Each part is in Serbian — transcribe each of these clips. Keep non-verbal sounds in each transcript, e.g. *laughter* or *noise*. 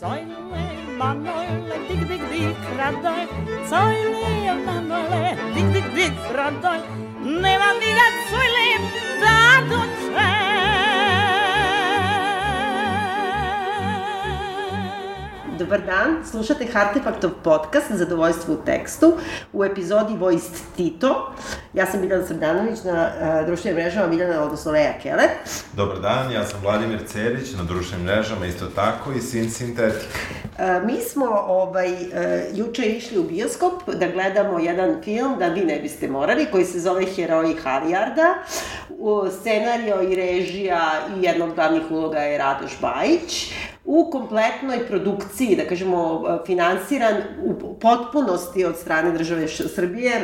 Zoyle, manoyle, dik dik dik radoy. Zoyle, manoyle, dik dik dik radoy. Ne van dir zoyle, da du. Dobar dan, slušate Hartefaktov podcast Zadovoljstvo u tekstu u epizodi Vojst Tito. Ja sam Biljana Srdanović na uh, društvenim mrežama Biljana, odnosno Leja Keller. Dobar dan, ja sam Vladimir Cerić na društvenim mrežama isto tako i Sin Sintetik. Uh, mi smo ovaj, uh, juče išli u bioskop da gledamo jedan film, da vi ne biste morali, koji se zove Heroji Halijarda. U scenario i režija i jednog glavnih uloga je Radoš Bajić u kompletnoj produkciji, da kažemo, finansiran u potpunosti od strane države Srbije,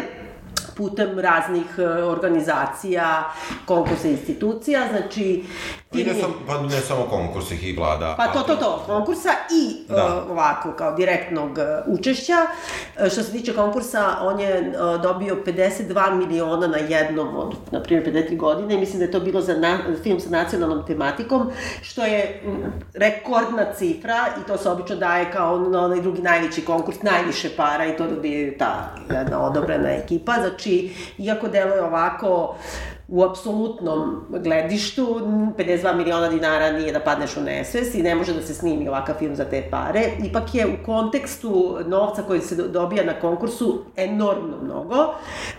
putem raznih e, organizacija, konkursa institucija, znači... I ne, sam, pa ne samo konkursa i vlada. Pa to, to, to, konkursa i da. uh, ovako, kao direktnog uh, učešća. Što se tiče konkursa, on je dobio 52 miliona na jednom od, na primjer, 53 godine. Mislim da je to bilo za na, film sa nacionalnom tematikom, što je rekordna cifra i to se obično daje kao na onaj drugi najveći konkurs, najviše para i to dobije ta jedna odobrena ekipa. Znači, iako deluje ovako u apsolutnom gledištu 52 miliona dinara nije da padneš u nesves i ne može da se snimi ovakav film za te pare. Ipak je u kontekstu novca koji se dobija na konkursu enormno mnogo,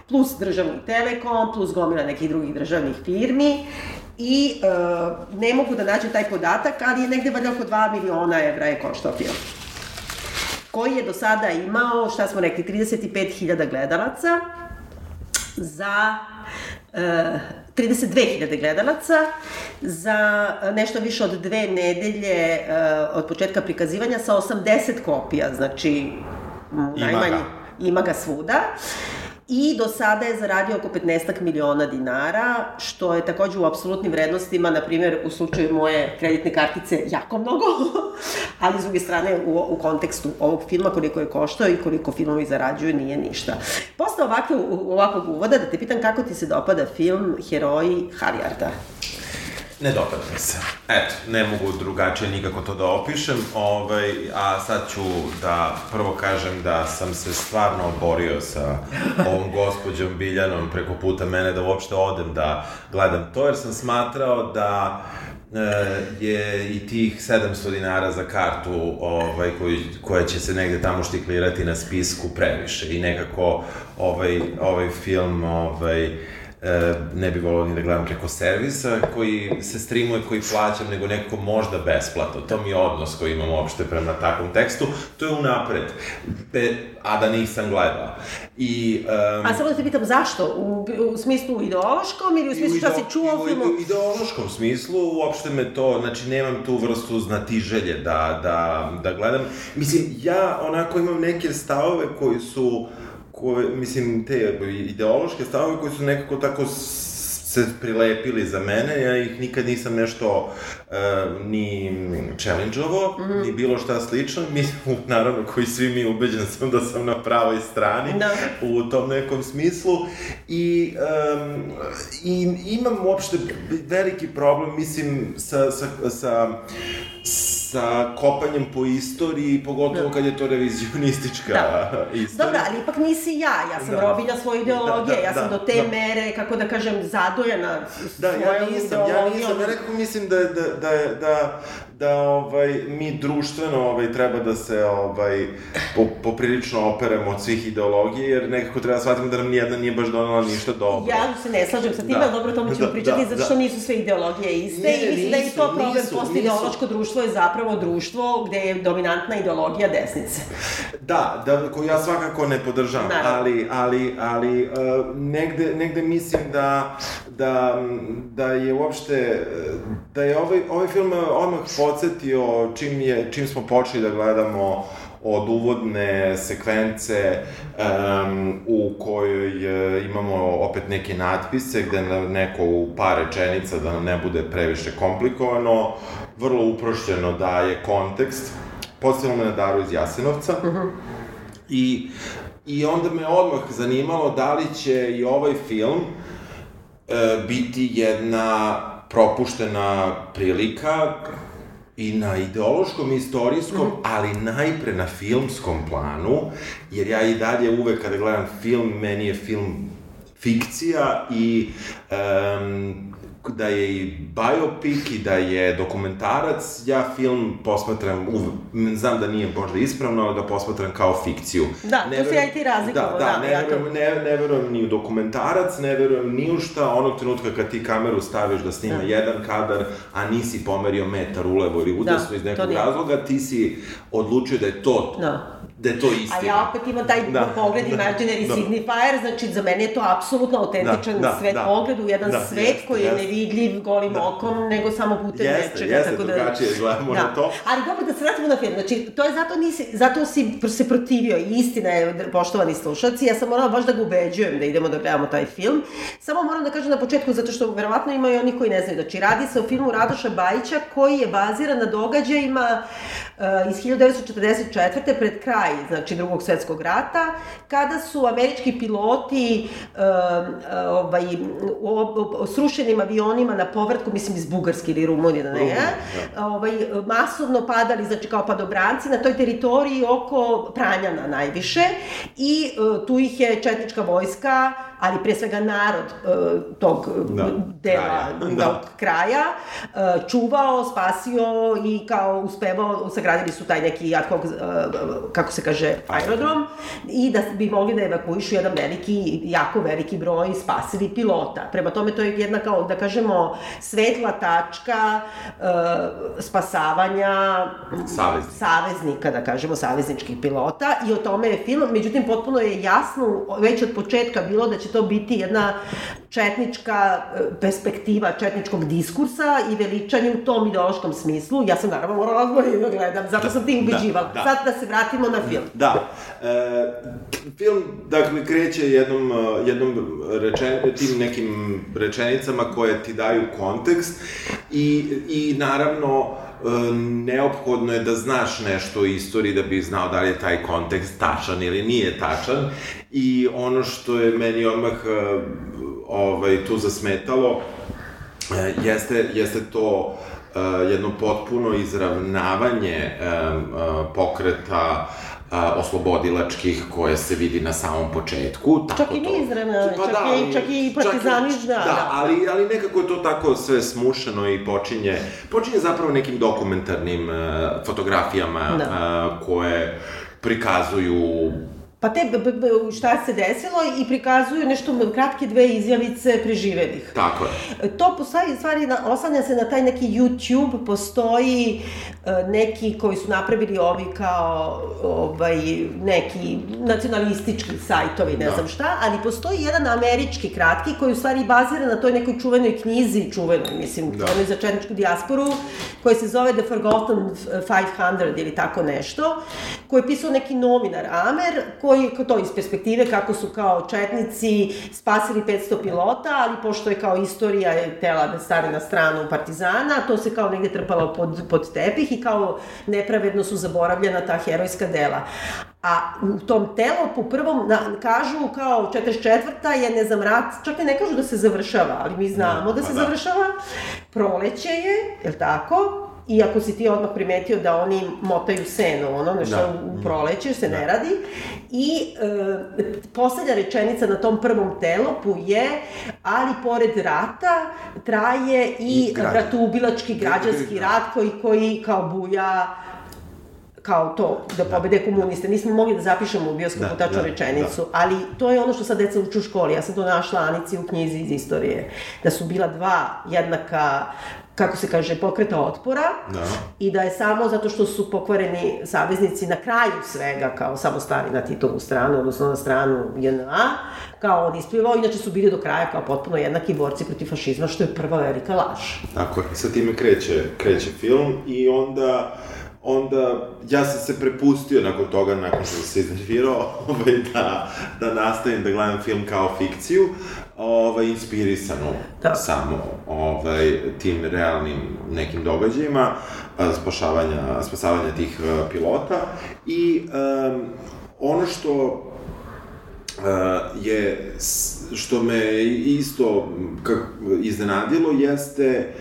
plus državni telekom, plus gomila nekih drugih državnih firmi i e, ne mogu da nađem taj podatak, ali je negde valjda oko 2 miliona evra je koštao film koji je do sada imao, šta smo rekli, 35.000 gledalaca za 32.000 gledalaca za nešto više od dve nedelje uh, od početka prikazivanja sa 80 kopija, znači ima najmanje ga. ima ga svuda. I do sada je zaradio oko 15 miliona dinara, što je takođe u apsolutnim vrednostima, na primjer, u slučaju moje kreditne kartice, jako mnogo, *laughs* ali s druge strane, u, u kontekstu ovog filma, koliko je koštao i koliko filmovi zarađuju, nije ništa. Posle ovakve, ovakvog uvoda, da te pitam kako ti se dopada film Heroji Halijarda? Ne mi se. Eto, ne mogu drugačije nikako to da opišem, ovaj, a sad ću da prvo kažem da sam se stvarno borio sa ovom gospođom Biljanom preko puta mene da uopšte odem da gledam to, jer sam smatrao da e, je i tih 700 dinara za kartu ovaj, koji, koja će se negde tamo štiklirati na spisku previše i nekako ovaj, ovaj film ovaj, ne bi volao ni da gledam preko servisa koji se streamuje, koji plaćam, nego nekako možda besplatno. To mi je odnos koji imam uopšte prema takvom tekstu. To je unapred, Be, a da nisam gledao. I, um, a samo da te pitam zašto? U, u smislu ideološkom ili u smislu šta si čuo u filmu? U ideološkom smislu, uopšte me to, znači nemam tu vrstu znatiželje da, da, da gledam. Mislim, ja onako imam neke stavove koji su uh, koje, mislim, te ideološke stavove koji su nekako tako se prilepili za mene, ja ih nikad nisam nešto uh, ni challenge-ovo, mm -hmm. ni bilo šta slično, *laughs* mislim, naravno, koji svi mi ubeđen sam da sam na pravoj strani da. u tom nekom smislu i, um, i imam uopšte veliki problem, mislim, sa, sa, sa, sa kopanjem po istoriji, pogotovo da. kad je to revizionistička da. *laughs* istorija. Dobro, ali ipak nisi ja, ja sam da. robinja svoje ideologije, da, da, ja sam da, do te da. mere, kako da kažem, zadojena da, ja nisam, ja nisam, ja nekako mislim da, da, da, da, da ovaj, mi društveno ovaj, treba da se ovaj, po, poprilično operemo od svih ideologije, jer nekako treba da shvatimo da nam nijedna nije baš donala ništa dobro. Ja se ne slažem sa tim, da. dobro, to mi ćemo da, pričati, da, zato što da. nisu sve ideologije iste ne, i mislim da je to problem, posto ideološko društvo je zapravo društvo gde je dominantna ideologija desnice. Da, da, koju ja svakako ne podržavam, ali, ali, ali uh, negde, negde mislim da, da, da je uopšte, da je ovaj, ovaj film odmah podsjetio čim, je, čim smo počeli da gledamo od uvodne sekvence um, u kojoj uh, imamo opet neke natpise gde neko u par rečenica da nam ne bude previše komplikovano, vrlo uprošćeno daje kontekst. Me na Daru iz Jasenovca. Uh mhm. -huh. I, I onda me odmah zanimalo da li će i ovaj film uh, biti jedna propuštena prilika i na ideološkom i istorijskom, mm -hmm. ali najpre na filmskom planu, jer ja i dalje uvek kada gledam film, meni je film fikcija i um, da je i biopik i da je dokumentarac, ja film posmatram, uv, znam da nije možda ispravno, ali ga posmatram kao fikciju. Da, ne tu se ja i ti razlikamo. Da, da, da, ne, ja verujem, ne, ne verujem ni u dokumentarac, ne verujem ni u šta, onog trenutka kad ti kameru staviš da snima da. jedan kadar, a nisi pomerio metar ulevo ili udesno da, iz nekog razloga, ti si odlučio da je to da da je to istina. A ja opet imam taj da, pogled da, imaginary da, signifier, znači za mene je to apsolutno autentičan da, da, svet da, pogled u jedan da, svet jeste, koji je jeste. nevidljiv golim da. okom, nego samo putem jeste, nečega. Jeste, tako da, drugačije gledamo da. na to. Ali dobro, da se vratimo na film. Znači, to je zato, nisi, zato si se protivio i istina je, poštovani slušalci, ja sam morala baš da ga ubeđujem da idemo da gledamo taj film. Samo moram da kažem na početku, zato što verovatno ima i oni koji ne znaju. Znači, radi se o filmu Radoša Bajića koji je baziran na događajima uh, iz 1944. pred kraj, znači drugog svetskog rata, kada su američki piloti uh, ovaj, srušenim avionima na povratku, mislim iz Bugarske ili Rumunije, da ne, da. ovaj, masovno padali, znači kao padobranci na toj teritoriji oko Pranjana najviše i uh, tu ih je četnička vojska ali pre svega narod uh, tog da, dela, kraja, da. kraja uh, čuvao, spasio i kao uspevao, sagradili su taj neki ad hoc, uh, kako se kaže, aerodrom i da bi mogli da evakuišu jedan veliki, jako veliki broj spasili pilota. Prema tome to je jedna kao, da kažemo, svetla tačka uh, spasavanja saveznika. saveznika, da kažemo, savezničkih pilota i o tome je film, međutim potpuno je jasno već od početka bilo da će to biti jedna četnička e, perspektiva četničkog diskursa i veličanje u tom ideološkom smislu. Ja sam naravno morala odmah da gledam, zato sam ti ubeđivala. Da, da. Sad da se vratimo na film. Da. E, film, dakle, kreće jednom, e, jednom rečen, tim nekim rečenicama koje ti daju kontekst i, i naravno neophodno je da znaš nešto o istoriji da bi znao da li je taj kontekst tačan ili nije tačan i ono što je meni odmah eh, ovaj, tu zasmetalo jeste, jeste to jedno potpuno izravnavanje pokreta a, oslobodilačkih koje se vidi na samom početku. Tako čak i nije izravna, pa čak, da, i, čak i partizaniš, da, da. Da, ali, ali nekako je to tako sve smušeno i počinje, počinje zapravo nekim dokumentarnim uh, fotografijama da. uh, koje prikazuju Pa te, šta se desilo i prikazuju nešto kratke dve izjavice preživelih. Tako je. To postoji, stvari, oslanja se na taj neki YouTube, postoji e, neki koji su napravili ovi kao ovaj, neki nacionalistički sajtovi, ne da. znam šta, ali postoji jedan američki kratki koji u stvari bazira na toj nekoj čuvenoj knjizi, čuvenoj, mislim, da. onoj za četničku dijasporu, koji se zove The Forgotten 500 ili tako nešto, koji je pisao neki novinar Amer, koji koji, to iz perspektive kako su kao četnici spasili 500 pilota, ali pošto je kao istorija je tela da stane na stranu partizana, to se kao negde trpalo pod, pod tepih i kao nepravedno su zaboravljena ta herojska dela. A u tom po prvom na, kažu kao 44. je, ne znam, rat, čak i ne kažu da se završava, ali mi znamo da, da se da. završava. Proleće je, je li tako? Iako si ti odmah primetio da oni motaju senu, ono, nešto da. u proleće se da. ne radi. I e, poslednja rečenica na tom prvom telopu je, ali pored rata traje i, I bratoubilački građanski rat koji, koji kao buja kao to, da, da. pobede komuniste. Nismo mogli da zapišemo u bioskopu da, tačnu da, rečenicu, da. ali to je ono što sad deca uče u školi. Ja sam to našla Anici u knjizi iz istorije. Da su bila dva jednaka kako se kaže, pokreta otpora da. i da je samo zato što su pokvareni saveznici na kraju svega, kao samo stali na Titovu stranu, odnosno na stranu JNA, kao on isplivao, inače su bili do kraja kao potpuno jednaki borci protiv fašizma, što je prva velika laž. Tako je, sa time kreće, kreće film i onda onda ja sam se prepustio nakon toga, nakon što sam se iznervirao, *laughs* ovaj, da, da nastavim da gledam film kao fikciju, ovaj, inspirisanu da. samo ovaj, tim realnim nekim događajima, spašavanja, spasavanja tih uh, pilota i um, ono što uh, je, što me isto kak, iznenadilo jeste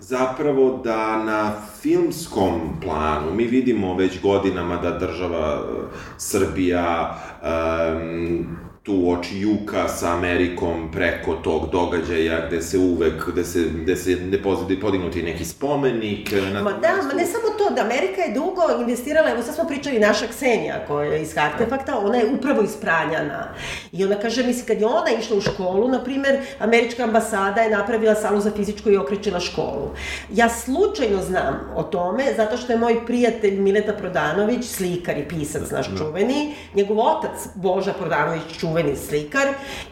zapravo da na filmskom planu mi vidimo već godinama da država Srbija um, tu oči juka sa Amerikom preko tog događaja gde se uvek, gde se, gde se ne podignuti neki spomenik. Na ma da, ma ne samo to, da Amerika je dugo investirala, evo sad smo pričali naša Ksenija koja je iz Artefakta, ona je upravo ispranjana. I ona kaže, misli, kad je ona išla u školu, na primer, američka ambasada je napravila salu za fizičko i okrećila školu. Ja slučajno znam o tome, zato što je moj prijatelj Mileta Prodanović, slikar i pisac naš da. čuveni, njegov otac Boža Prodanović, čuveni čuveni slikar,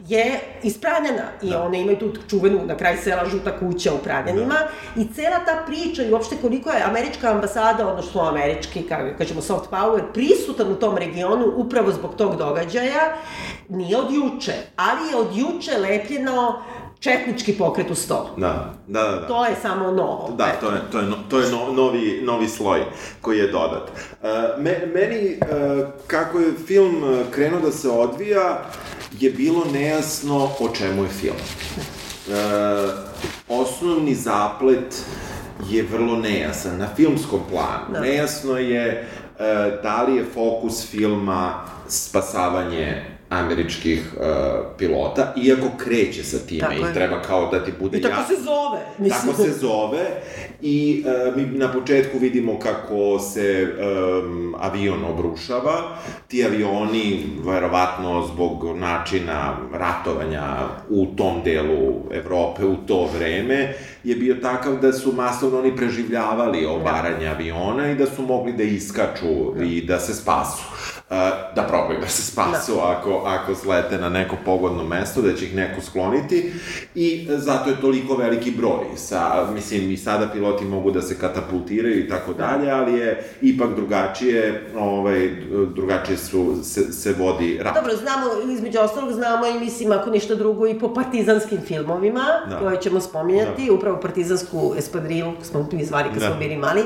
je iz Pranjana. I da. one imaju tu čuvenu, na kraj sela, žuta kuća u Pranjanima. Da. I cela ta priča i uopšte koliko je američka ambasada, odnosno američki, kako kažemo, soft power, prisutan u tom regionu upravo zbog tog događaja, nije od juče, ali je od juče lepljeno četnički pokret u sto. Da, da, da. da. To je samo novo. Da, to je, to je, no, to je no, novi, novi sloj koji je dodat. Uh, me, meni, uh, kako je film krenuo da se odvija, je bilo nejasno o čemu je film. Uh, osnovni zaplet je vrlo nejasan na filmskom planu. Da. Nejasno je uh, da li je fokus filma spasavanje američkih uh, pilota, iako kreće sa time tako i je. treba kao da ti bude jasno. I tako jasno. se zove. Mislim. Tako se zove i uh, mi na početku vidimo kako se um, avion obrušava. Ti avioni, verovatno zbog načina ratovanja u tom delu Evrope u to vreme, je bio takav da su masovno oni preživljavali obaranje da. aviona i da su mogli da iskaču da. i da se spasu da probaju da se spasu da. ako, ako slete na neko pogodno mesto, da će ih neko skloniti i zato je toliko veliki broj. Sa, mislim, i sada piloti mogu da se katapultiraju i tako da. dalje, ali je ipak drugačije, ovaj, drugačije su, se, se vodi rat. Dobro, znamo, između ostalog znamo i mislim, ako ništa drugo, i po partizanskim filmovima, da. koje ćemo spominjati, da. upravo partizansku espadrilu, smo mi zvali kad da. smo bili mali,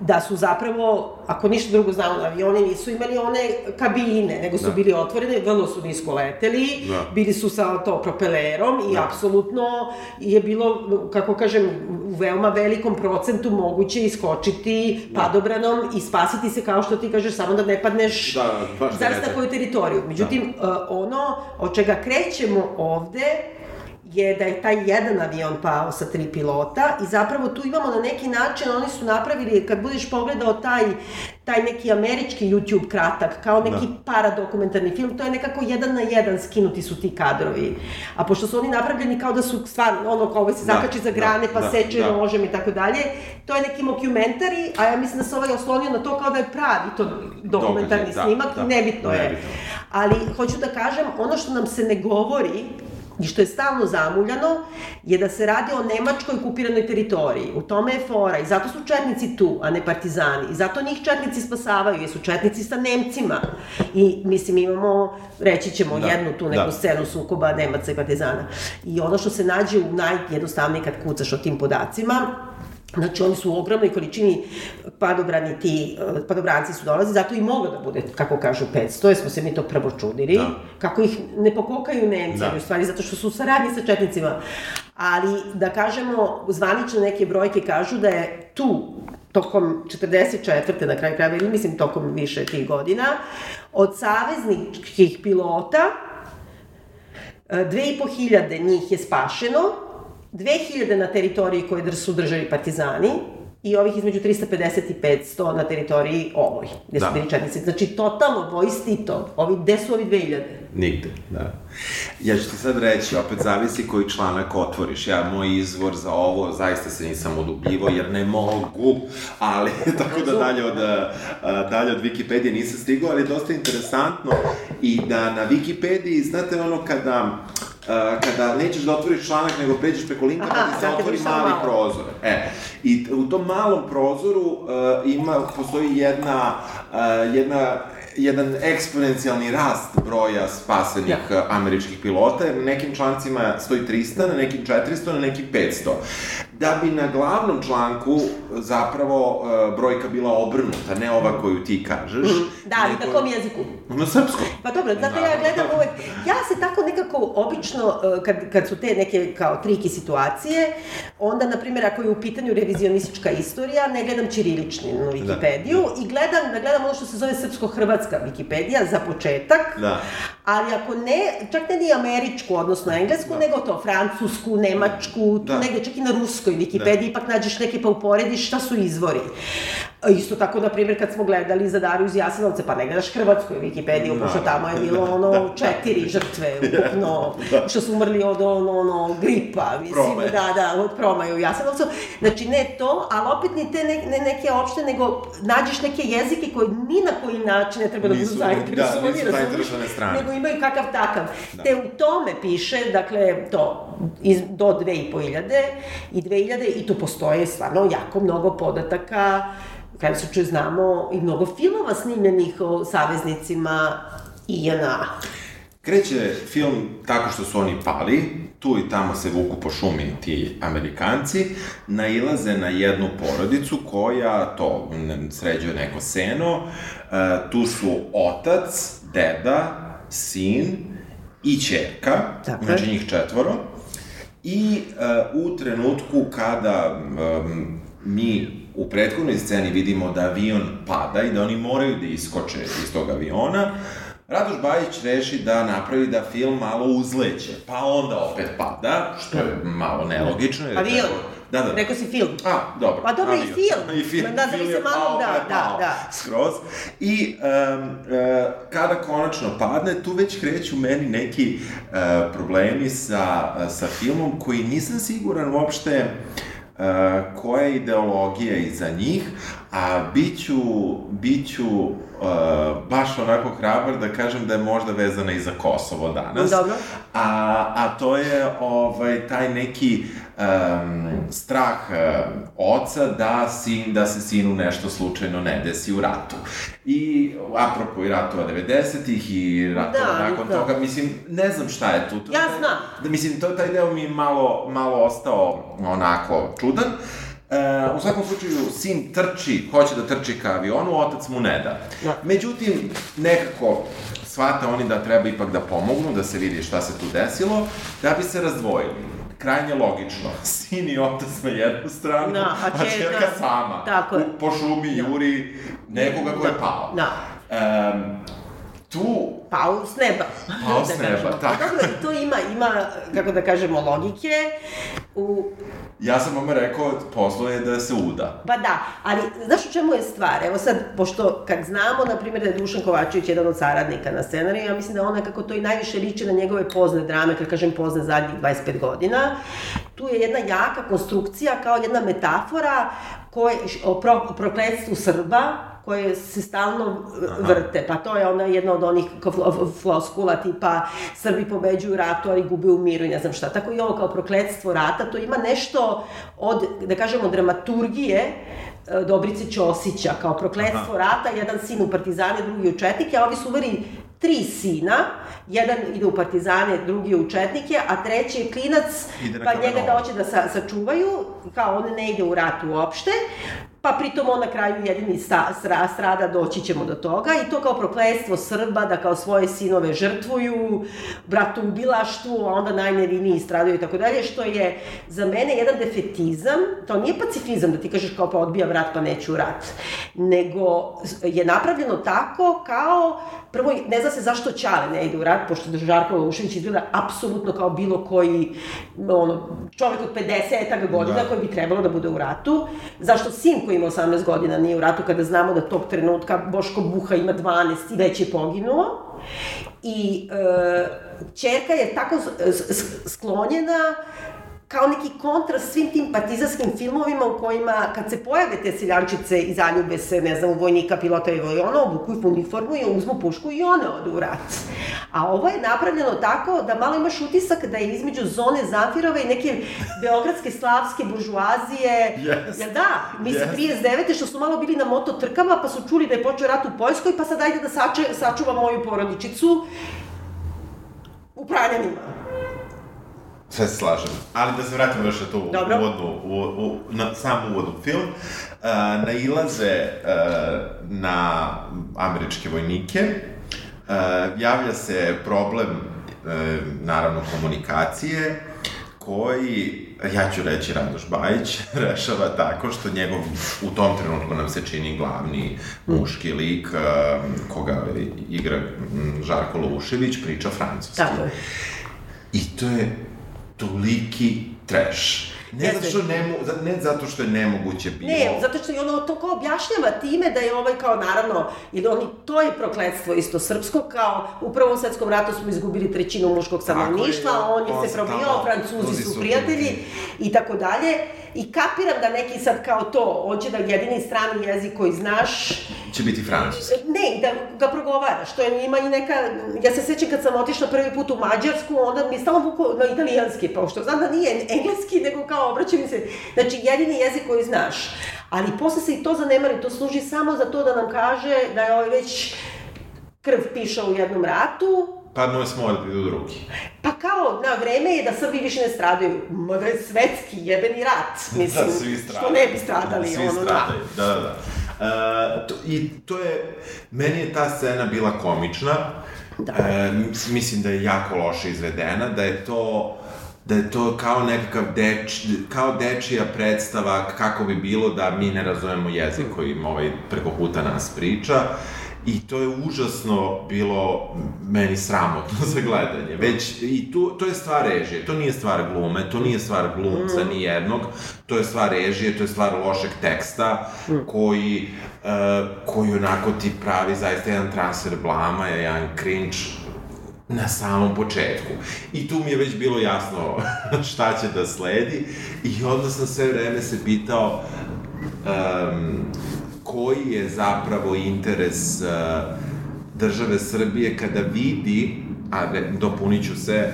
da su zapravo, ako ništa drugo znamo, avioni nisu imali one kabine, nego su da. bili otvorene, vrlo su nisko leteli, da. bili su sa to propelerom i da. apsolutno je bilo, kako kažem, u veoma velikom procentu moguće iskočiti da. padobranom i spasiti se kao što ti kažeš, samo da ne padneš da, baš zaista koju teritoriju. Međutim, da. ono od čega krećemo ovde je da je taj jedan avion pao sa tri pilota i zapravo tu imamo na neki način, oni su napravili, kad budeš pogledao taj, taj neki američki YouTube kratak, kao neki da. paradokumentarni film, to je nekako jedan na jedan skinuti su ti kadrovi. A pošto su oni napravljeni kao da su stvarno, ono kao ovaj se da, zakači za grane, da, pa da, seče da. nožem i tako dalje, to je neki mockumentary, a ja mislim da se ovaj oslonio na to kao da je pravi to dokumentarni da, snimak, da, nebitno je. Nebitno. Ali, hoću da kažem, ono što nam se ne govori, i što je stalno zamuljano, je da se radi o nemačkoj okupiranoj teritoriji. U tome je fora i zato su četnici tu, a ne partizani. I zato njih četnici spasavaju, jer su četnici sa Nemcima. I, mislim, imamo, reći ćemo, da, jednu tu neku da. scenu sukoba Nemaca i partizana. I ono što se nađe u najjednostavnije kad kucaš o tim podacima, Znači, oni su u ogromnoj količini padobrani ti, eh, padobranci su dolazi, zato i moglo da bude, kako kažu, 500, jer smo se mi to prvo čudili, da. kako ih ne pokokaju Nemci, da. u stvari, zato što su u saradnji sa četnicima. Ali, da kažemo, zvanično neke brojke kažu da je tu tokom 44. na kraju krajeva, ili mislim tokom više tih godina, od savezničkih pilota, 2500 eh, njih je spašeno, 2000 na teritoriji koje su držali partizani i ovih između 350 i 500 na teritoriji ovoj, gde su da. bili četnici. Znači, totalno, voj Tito, ovi, gde su ovi 2000? Nigde, da. Ja ću ti sad reći, opet zavisi koji članak otvoriš. Ja, moj izvor za ovo, zaista se nisam udubljivo, jer ne mogu, ali *laughs* tako da dalje od, dalje od Wikipedije nisam stigao, ali je dosta interesantno i da na Wikipediji, znate ono kada Uh, kada nećeš da otvoriš članak, nego pređeš preko linka, Aha, pa ti se otvori mali malo. prozor. E, I u tom malom prozoru uh, ima, postoji jedna, uh, jedna jedan eksponencijalni rast broja spasenih ja. američkih pilota, na nekim člancima stoji 300, na nekim 400, na nekim 500. da bi na glavnom članku zapravo uh, brojka bila obrnuta, ne ova koju ti kažeš. Mm, da, ali nego... na kom jeziku? Na srpskom. Pa dobro, zato ja gledam uvek, ja se tako nekako obično, uh, kad, kad su te neke kao triki situacije, onda, na primjer, ako je u pitanju revizionistička istorija, ne gledam ćirilični na Wikipediju da, da. i gledam, da gledam ono što se zove srpsko-hrvatska Wikipedija za početak, da. ali ako ne, čak ne ni američku, odnosno englesku, da. nego to, francusku, nemačku, da. negde čak i na ruskoj Wikipediji, da. ipak nađeš neke pa uporediš šta su izvori. Isto tako, na primjer, kad smo gledali za Dariju iz Jasenovca, pa ne gledaš Hrvatsku Wikipediju, da. pošto tamo je bilo ono *laughs* da. četiri žrtve, ukupno, da. što su umrli od ono, ono, gripa, mislim, Prome. da, da, od promaja u Jasenovcu. Znači, ne to, ali opet ni te ne, ne, neke opšte, nego nađeš neke jezike koje ni na koji način ne treba da budu zainteresovani, da, nisu zainteresovane strane. Nego imaju kakav takav. Da. Te u tome piše, dakle, to, iz, do 2500 i 2000 i tu postoje stvarno jako mnogo podataka kada se čuje znamo i mnogo filmova snimljenih o saveznicima INA. Kreće film tako što su oni pali, tu i tamo se vuku po šumi ti Amerikanci, nailaze na jednu porodicu koja to sređuje neko seno, e, tu su otac, deda, sin i čerka, Tako znači njih četvoro, i uh, u trenutku kada mi u prethodnoj sceni vidimo da avion pada i da oni moraju da iskoče iz tog aviona, Radoš Bajić reši da napravi da film malo uzleće, pa onda opet pada, što je malo nelogično. Jer avion? Da, da. Rekao si film. A, dobro. Pa dobro, i film. *laughs* I film, da, da bi se malo, da, da, da. Skroz. I um, uh, kada konačno padne, tu već kreću meni neki uh, problemi sa, sa filmom koji nisam siguran uopšte uh, Uh, koja je ideologija iza njih, a biću, biću uh, baš onako hrabar da kažem da je možda vezana i za Kosovo danas. Dobro. A, a to je ovaj, taj neki um, strah uh, oca da, sin, da se sinu nešto slučajno ne desi u ratu. I apropo i ratova 90-ih i ratova da, nakon da. toga, mislim, ne znam šta je tu. Ja znam. Da, mislim, to, taj deo mi malo, malo ostao onako čudan. E, u svakom slučaju, sin trči, hoće da trči ka avionu, otac mu ne da. da. Međutim, nekako shvate oni da treba ipak da pomognu, da se vidi šta se tu desilo, da bi se razdvojili krajnje logično. *laughs* Sin i otac na jednu stranu, da, a, a čerka sama. Tako je. Po šumi da. juri nekoga ko da. je pao. Da. Um, tu... Pao s neba. *laughs* Pao s da neba, tako. Dobro, to ima, ima, kako da kažemo, logike. U... Ja sam vam rekao, poslo je da se uda. Pa da, ali znaš u čemu je stvar? Evo sad, pošto kad znamo, na primjer, da je Dušan Kovačević jedan od saradnika na scenariju, ja mislim da ona kako to i najviše liči na njegove pozne drame, kad kažem pozne zadnjih 25 godina, tu je jedna jaka konstrukcija kao jedna metafora koje, o pro, prokledstvu Srba, koje se stalno vrte. Pa to je ona jedna od onih floskula tipa Srbi pobeđuju ratu, ali gube u miru i ne znam šta. Tako i ovo kao prokledstvo rata, to ima nešto od, da kažemo, dramaturgije e, Dobrice Ćosića, kao prokledstvo Aha. rata, jedan sin u Partizane, drugi u Četnike, a ovi su uveri tri sina, jedan ide u partizane, drugi u četnike, a treći je klinac, pa njega da hoće da sa, sačuvaju, kao on ne ide u rat uopšte, pa pritom on na kraju jedini sta, sra, strada, doći ćemo do toga, i to kao prokledstvo Srba, da kao svoje sinove žrtvuju, bilaštvu, a onda najneviniji stradaju i tako dalje, što je za mene jedan defetizam, to nije pacifizam da ti kažeš kao pa odbijam rat pa neću rat, nego je napravljeno tako kao Prvo, ne zna se zašto Ćale ne ide u rat, pošto da Žarko Ušević izgleda apsolutno kao bilo koji ono, čovek od 50 godina da. koji bi trebalo da bude u ratu. Zašto sin koji ima 18 godina nije u ratu kada znamo da tog trenutka Boško Buha ima 12 i već je poginuo. I e, čerka je tako sklonjena kao neki kontrast svim tim partizanskim filmovima u kojima, kad se pojave te seljančice i zaljube se, ne znam, u vojnika, pilota i vojona, obukuju uniformu i uzmu pušku i one odu u rat. A ovo je napravljeno tako da malo imaš utisak da je između zone Zamfirove i neke beogradske slavske buržuazije. Yes. Jel da? Mi se yes. 39. što su malo bili na moto trkama, pa su čuli da je počeo rat u Poljskoj, pa sad ajde da sače, sačuva moju porodičicu u Pranjanima. Sve se slažem. Ali da se vratimo još na tu Dobro. uvodnu, u, u, na sam uvod u film. Uh, nailaze uh, na američke vojnike, uh, javlja se problem, uh, naravno, komunikacije, koji, ja ću reći Radoš Bajić, *laughs* rešava tako što njegov, u tom trenutku nam se čini glavni muški lik, uh, koga igra Žarko Lušević, priča francuski. Tako je. I to je Tulique Trash. Ne zato, što ne, ne zato što je nemoguće bilo. Ne, zato što je ono to kao objašnjava time da je ovaj kao naravno, ili oni, to je prokledstvo isto srpsko, kao u Prvom svetskom ratu smo izgubili trećinu muškog stanovništva, a on je on se probijao, tamo- francuzi su prijatelji i tako dalje. I kapiram da neki sad kao to, hoće da jedini strani jezik koji znaš, Će biti francuski. ne, da ga progovaraš, to je ima i neka, ja se sećam kad sam otišla prvi put u Mađarsku, onda mi je stalno vuko na italijanski, pošto znam da nije engleski, nego kao obraćaju se, znači jedini jezik koji znaš. Ali posle se i to zanemari, to služi samo za to da nam kaže da je ovaj već krv pišao u jednom ratu, Padno je smolj idu drugi. pa kao, na vreme je da Srbi više ne stradaju, mada je svetski jebeni rat, *laughs* mislim, da, svi stradaju. što ne bi stradali, Svi ono, stradaju, da, da, da. E, to, I to je, meni je ta scena bila komična. Da. E, mis- mislim da je jako loše izvedena, da je to da je to kao nekakav deč, kao dečija predstava kako bi bilo da mi ne razumemo jezik koji ovaj preko puta nas priča. I to je užasno bilo meni sramotno za gledanje. Već, i tu, to je stvar režije, to nije stvar glume, to nije stvar glumca ni jednog, to je stvar režije, to je stvar lošeg teksta, koji, uh, koji onako ti pravi zaista jedan transfer blama, jedan cringe na samom početku. I tu mi je već bilo jasno *laughs* šta će da sledi i onda sam sve vreme se pitao um, koji je zapravo interes uh, države Srbije kada vidi, a ne, dopunit ću se,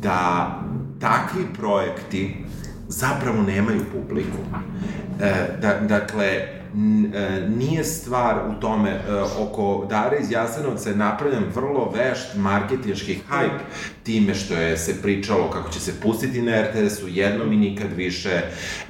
da takvi projekti zapravo nemaju publiku. E, da, dakle, nije stvar u tome, e, oko Dare iz Jasenovca je napravljen vrlo vešt marketinški hajp time što je se pričalo kako će se pustiti na RTS-u jednom i nikad više,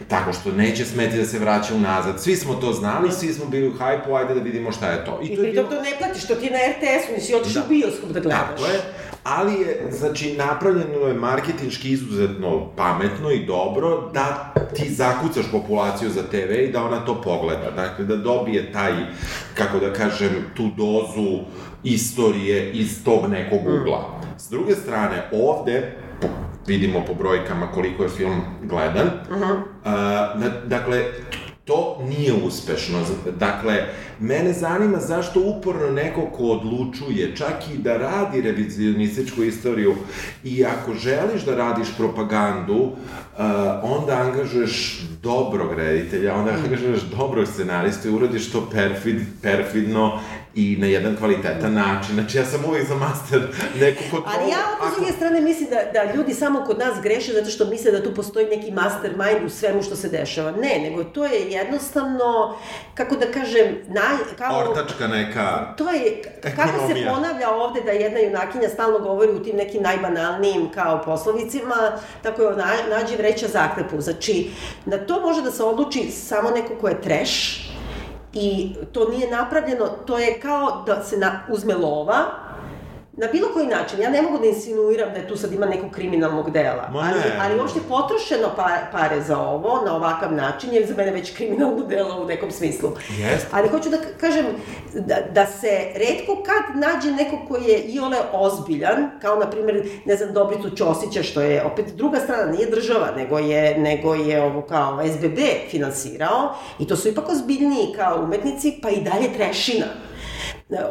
tako što neće smeti da se vraća unazad. Svi smo to znali, svi smo bili u hajpu, ajde da vidimo šta je to. I to je pritom bilo- to ne platiš, to ti na RTS-u, nisi otišao Da. u bioskop da gledaš. Tako je, ali je, znači, napravljeno je marketinški izuzetno pametno i dobro da ti zakucaš populaciju za TV i da ona to pogleda. Dakle, da dobije taj, kako da kažem, tu dozu istorije iz tog nekog ugla. S druge strane, ovde, vidimo po brojkama koliko je film gledan, a, da, dakle, to nije uspešno. Dakle, mene zanima zašto uporno neko ko odlučuje čak i da radi revizionističku istoriju i ako želiš da radiš propagandu, uh, onda angažuješ dobrog reditelja, onda angažuješ dobrog scenaristu i uradiš to perfid, perfidno i na jedan kvalitetan način. Znači, ja sam uvijek za master neku kontrolu. Ali ja opet s druge strane mislim da, da ljudi samo kod nas greše zato što misle da tu postoji neki mastermind u svemu što se dešava. Ne, nego to je jednostavno, kako da kažem, naj, kao... Ortačka neka... To je, kako se Ekonomija. ponavlja ovde da jedna junakinja stalno govori u tim nekim najbanalnijim kao poslovicima, tako je ona, nađe vreća zaklepu. Znači, na to može da se odluči samo neko ko je trash, i to nije napravljeno, to je kao da se na, uzme lova, na bilo koji način, ja ne mogu da insinuiram da je tu sad ima nekog kriminalnog dela, Ma ali, ne. ali uopšte potrošeno pa, pare za ovo, na ovakav način, je za mene već kriminalno delo u nekom smislu. Jeste. Ali hoću da kažem da, da se redko kad nađe neko koji je iole ozbiljan, kao na primjer, ne znam, Dobricu Ćosića, što je opet druga strana, nije država, nego je, nego je ovo kao SBB finansirao, i to su ipak ozbiljniji kao umetnici, pa i dalje trešina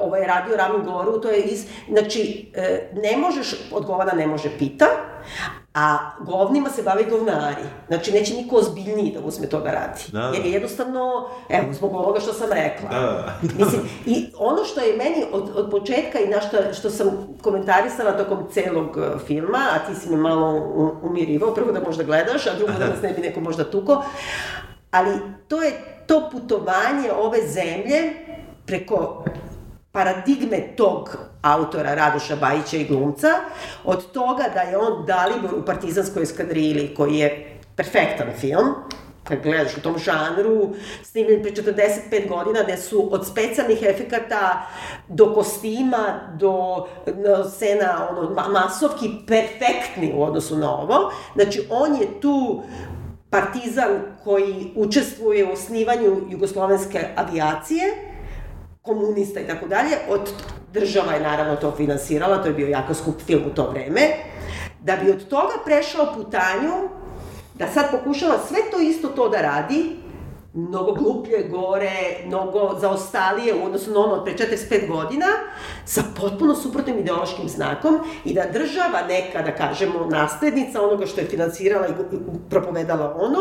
ovo je radio Rami Goru, to je iz, znači, e, ne možeš, odgovara ne može pita, a govnima se bave govnari. Znači, neće niko ozbiljniji da uzme to da radi. Da. Jer je jednostavno, evo, zbog ovoga što sam rekla. Da, da. *laughs* Mislim, i ono što je meni od, od početka i na što, što sam komentarisala tokom celog e, filma, a ti si me malo umirivao, prvo da možda gledaš, a drugo da nas ne bi neko možda tuko, ali to je to putovanje ove zemlje preko paradigme tog autora Radoša Bajića i glumca, od toga da je on Dalibor u partizanskoj eskadrili, koji je perfektan film, kad gledaš u tom žanru, snimljen pre 45 godina, gde su od specijalnih efekata do kostima, do scena ono, masovki perfektni u odnosu na ovo. Znači, on je tu partizan koji učestvuje u osnivanju jugoslovenske avijacije, komunista i tako dalje, od država je naravno to finansirala, to je bio jako skup film u to vreme, da bi od toga prešao putanju da sad pokušava sve to isto to da radi, mnogo gluplje, gore, mnogo zaostalije u odnosu na ono od pre 45 godina, sa potpuno suprotnim ideološkim znakom i da država neka, da kažemo, naslednica onoga što je finansirala i propovedala ono,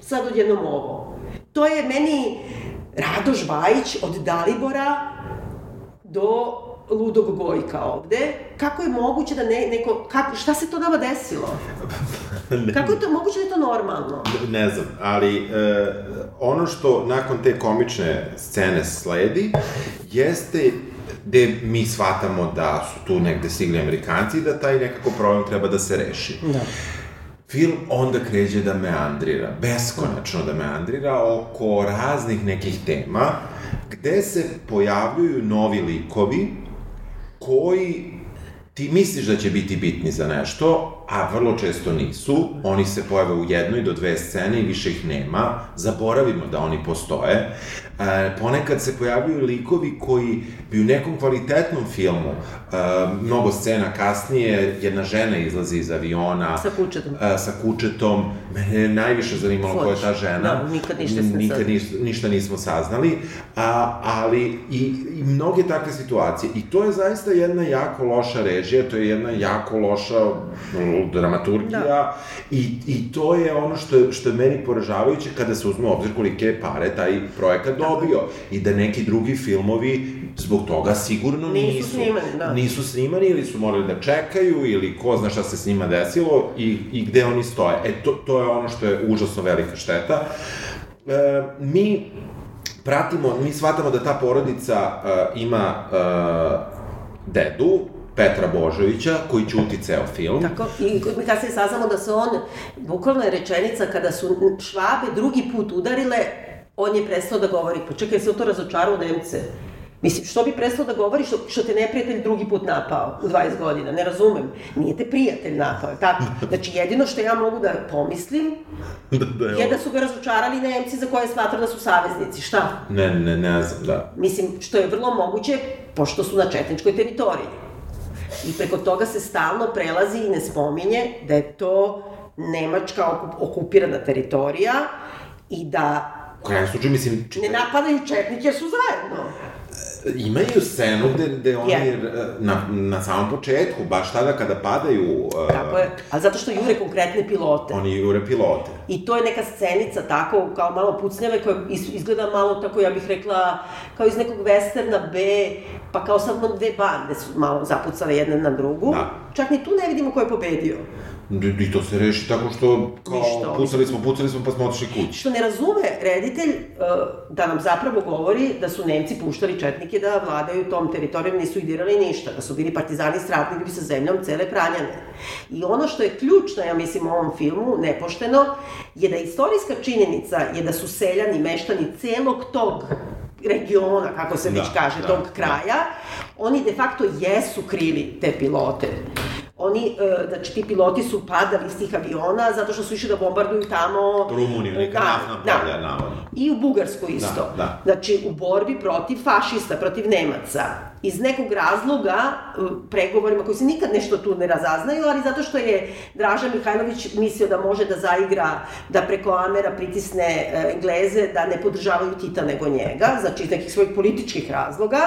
sad odjednom ovo. To je meni Radoš Bajić od Dalibora do ludog Gojka ovde. Kako je moguće da ne, neko, kako, šta se to nama desilo? *laughs* Kako je to moguće da je to normalno? Ne znam, ali e, ono što nakon te komične scene sledi, jeste gde mi shvatamo da su tu negde stigli Amerikanci i da taj nekako problem treba da se reši. Da. Film onda kreće da meandrira, beskonačno da meandrira oko raznih nekih tema, gde se pojavljuju novi likovi koji ti misliš da će biti bitni za nešto, a vrlo često nisu. Oni se pojave u jednoj do dve scene i više ih nema. Zaboravimo da oni postoje. E, ponekad se pojavljuju likovi koji bi u nekom kvalitetnom filmu, e, mnogo scena kasnije, jedna žena izlazi iz aviona. Sa kučetom. E, sa kučetom. Mene je najviše zanimalo ko je ta žena. Da, nikad ništa nikad ništa, ništa nismo saznali. A, ali i, i mnoge takve situacije. I to je zaista jedna jako loša režija, to je jedna jako loša dramaturgija da. i, i to je ono što, što je meni poražavajuće kada se uzme obzir kolike pare taj projekat dobio i da neki drugi filmovi zbog toga sigurno nisu. Nisu snimani, da. Nisu snimani ili su morali da čekaju ili ko zna šta se s njima desilo i, i gde oni stoje. E, to, to je ono što je užasno velika šteta. E, mi pratimo, mi shvatamo da ta porodica uh, ima uh, dedu, Petra Božovića, koji ćuti ceo film. Tako, i kad se saznamo da se on, bukvalno je rečenica, kada su švabe drugi put udarile, on je prestao da govori, pa čekaj, se to razočarao Nemce. Mislim, što bi prestao da govori što, što te neprijatelj drugi put napao u 20 godina? Ne razumem. Nije te prijatelj napao, tako? *laughs* Znači, jedino što ja mogu da pomislim da, da je, je da su ga razočarali Nemci za koje smatra da su saveznici. Šta? Ne, ne, ne znam, da. Mislim, što je vrlo moguće, pošto su na četničkoj teritoriji. I preko toga se stalno prelazi i ne spominje da je to Nemačka okupirana teritorija i da... U krajem slučaju, mislim... Ne napadaju četnike, jer su zajedno imaju scenu gde, gde oni yeah. na, na samom početku, baš tada kada padaju... Uh, tako je, ali zato što jure konkretne pilote. Oni jure pilote. I to je neka scenica tako, kao malo pucnjave, koja izgleda malo tako, ja bih rekla, kao iz nekog westerna B, pa kao samo dve bande su malo zapucale jedna na drugu. Da. Čak ni tu ne vidimo ko je pobedio. I to se reši tako što, kao, Ništa, pucali smo, pucali smo, pa smo otišli kući. Što ne razume reditelj uh, da nam zapravo govori da su Nemci puštali četnike da vladaju tom teritorijom, nisu idirali ništa, da su bili partizani stratni bi sa zemljom cele pranjane. I ono što je ključno, ja mislim, u ovom filmu, nepošteno, je da istorijska činjenica je da su seljani, meštani celog tog regiona, kako se da, već kaže, da, tog da. kraja, da. oni de facto jesu krili te pilote oni, e, znači ti piloti su padali iz tih aviona zato što su išli da bombarduju tamo... Rumuniju, neka da, naftna da. polja, da. navodno. I u Bugarsku da, isto. Da, da. Znači, u borbi protiv fašista, protiv Nemaca. Iz nekog razloga, e, pregovorima koji se nikad nešto tu ne razaznaju, ali zato što je Draža Mihajlović mislio da može da zaigra, da preko Amera pritisne e, Engleze, da ne podržavaju Tita nego njega, znači iz nekih svojih političkih razloga,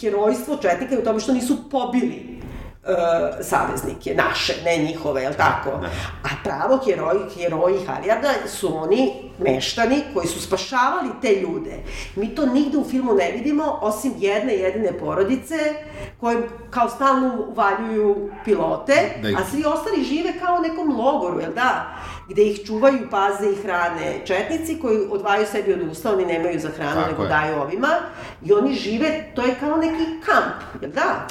herojstvo Četnika je u tome što nisu pobili uh, saveznike, naše, ne njihove, jel tako? Ne. A pravo heroji, heroji Harijarda su oni meštani koji su spašavali te ljude. Mi to nigde u filmu ne vidimo, osim jedne jedine porodice koje kao stalno uvaljuju pilote, Da a svi ostali žive kao u nekom logoru, jel da? Gde ih čuvaju, paze i hrane četnici koji odvajaju sebi od usta, oni nemaju za hranu, Tako nego je. daju ovima. I oni žive, to je kao neki kamp, jel da?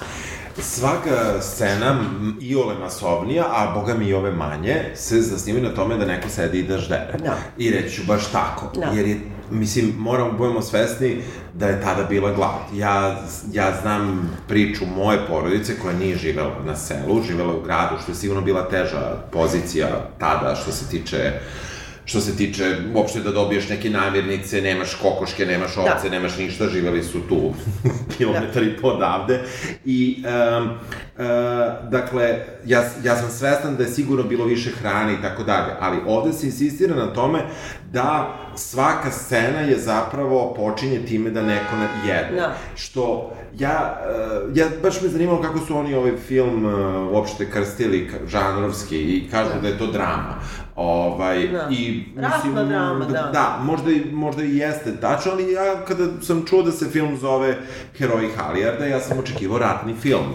Svaka scena, m, iole masovnija, a boga mi i ove manje, se zasnimaju na tome da neko sedi i da ždere. Da. I reći ću baš tako. Da. Jer je, mislim, moramo budemo svesni da je tada bila glad. Ja, ja znam priču moje porodice koja nije živela na selu, živela u gradu, što je sigurno bila teža pozicija tada što se tiče što se tiče uopšte da dobiješ neke namirnice, nemaš kokoške, nemaš ovce, Da. nemaš ništa, živeli su tu *laughs* kilometar i po odavde. I, um, uh, dakle, ja, ja sam svestan da je sigurno bilo više hrane i tako dalje, ali ovde se insistira na tome da svaka scena je zapravo počinje time da neko na- jede. Da. Što ja, uh, ja baš me zanimalo kako su oni ovaj film uh, uopšte krstili žanrovski i kažu da, je to drama. Ovaj, Da. i, Ratna drama, da. Da, možda, i, možda i jeste tačno, ali ja kada sam čuo da se film zove Heroji Halijarda, ja sam očekivao ratni film.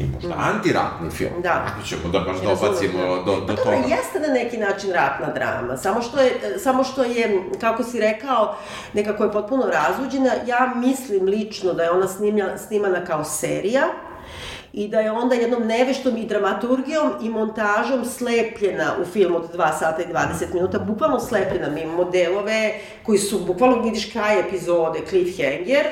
I možda antiratni film. Da. Ako ćemo da baš Razumem, dobacimo da. do, do pa toga. dobro, jeste na neki način ratna drama, samo što je, samo što je, kako si rekao, nekako je potpuno razuđena. Ja mislim lično da je ona snimlja, snimana kao serija, i da je onda jednom neveštom i dramaturgijom i montažom slepljena u film od 2 sata i 20 minuta, bukvalno slepljena. Mi imamo delove koji su, bukvalno vidiš kraj epizode, cliffhanger,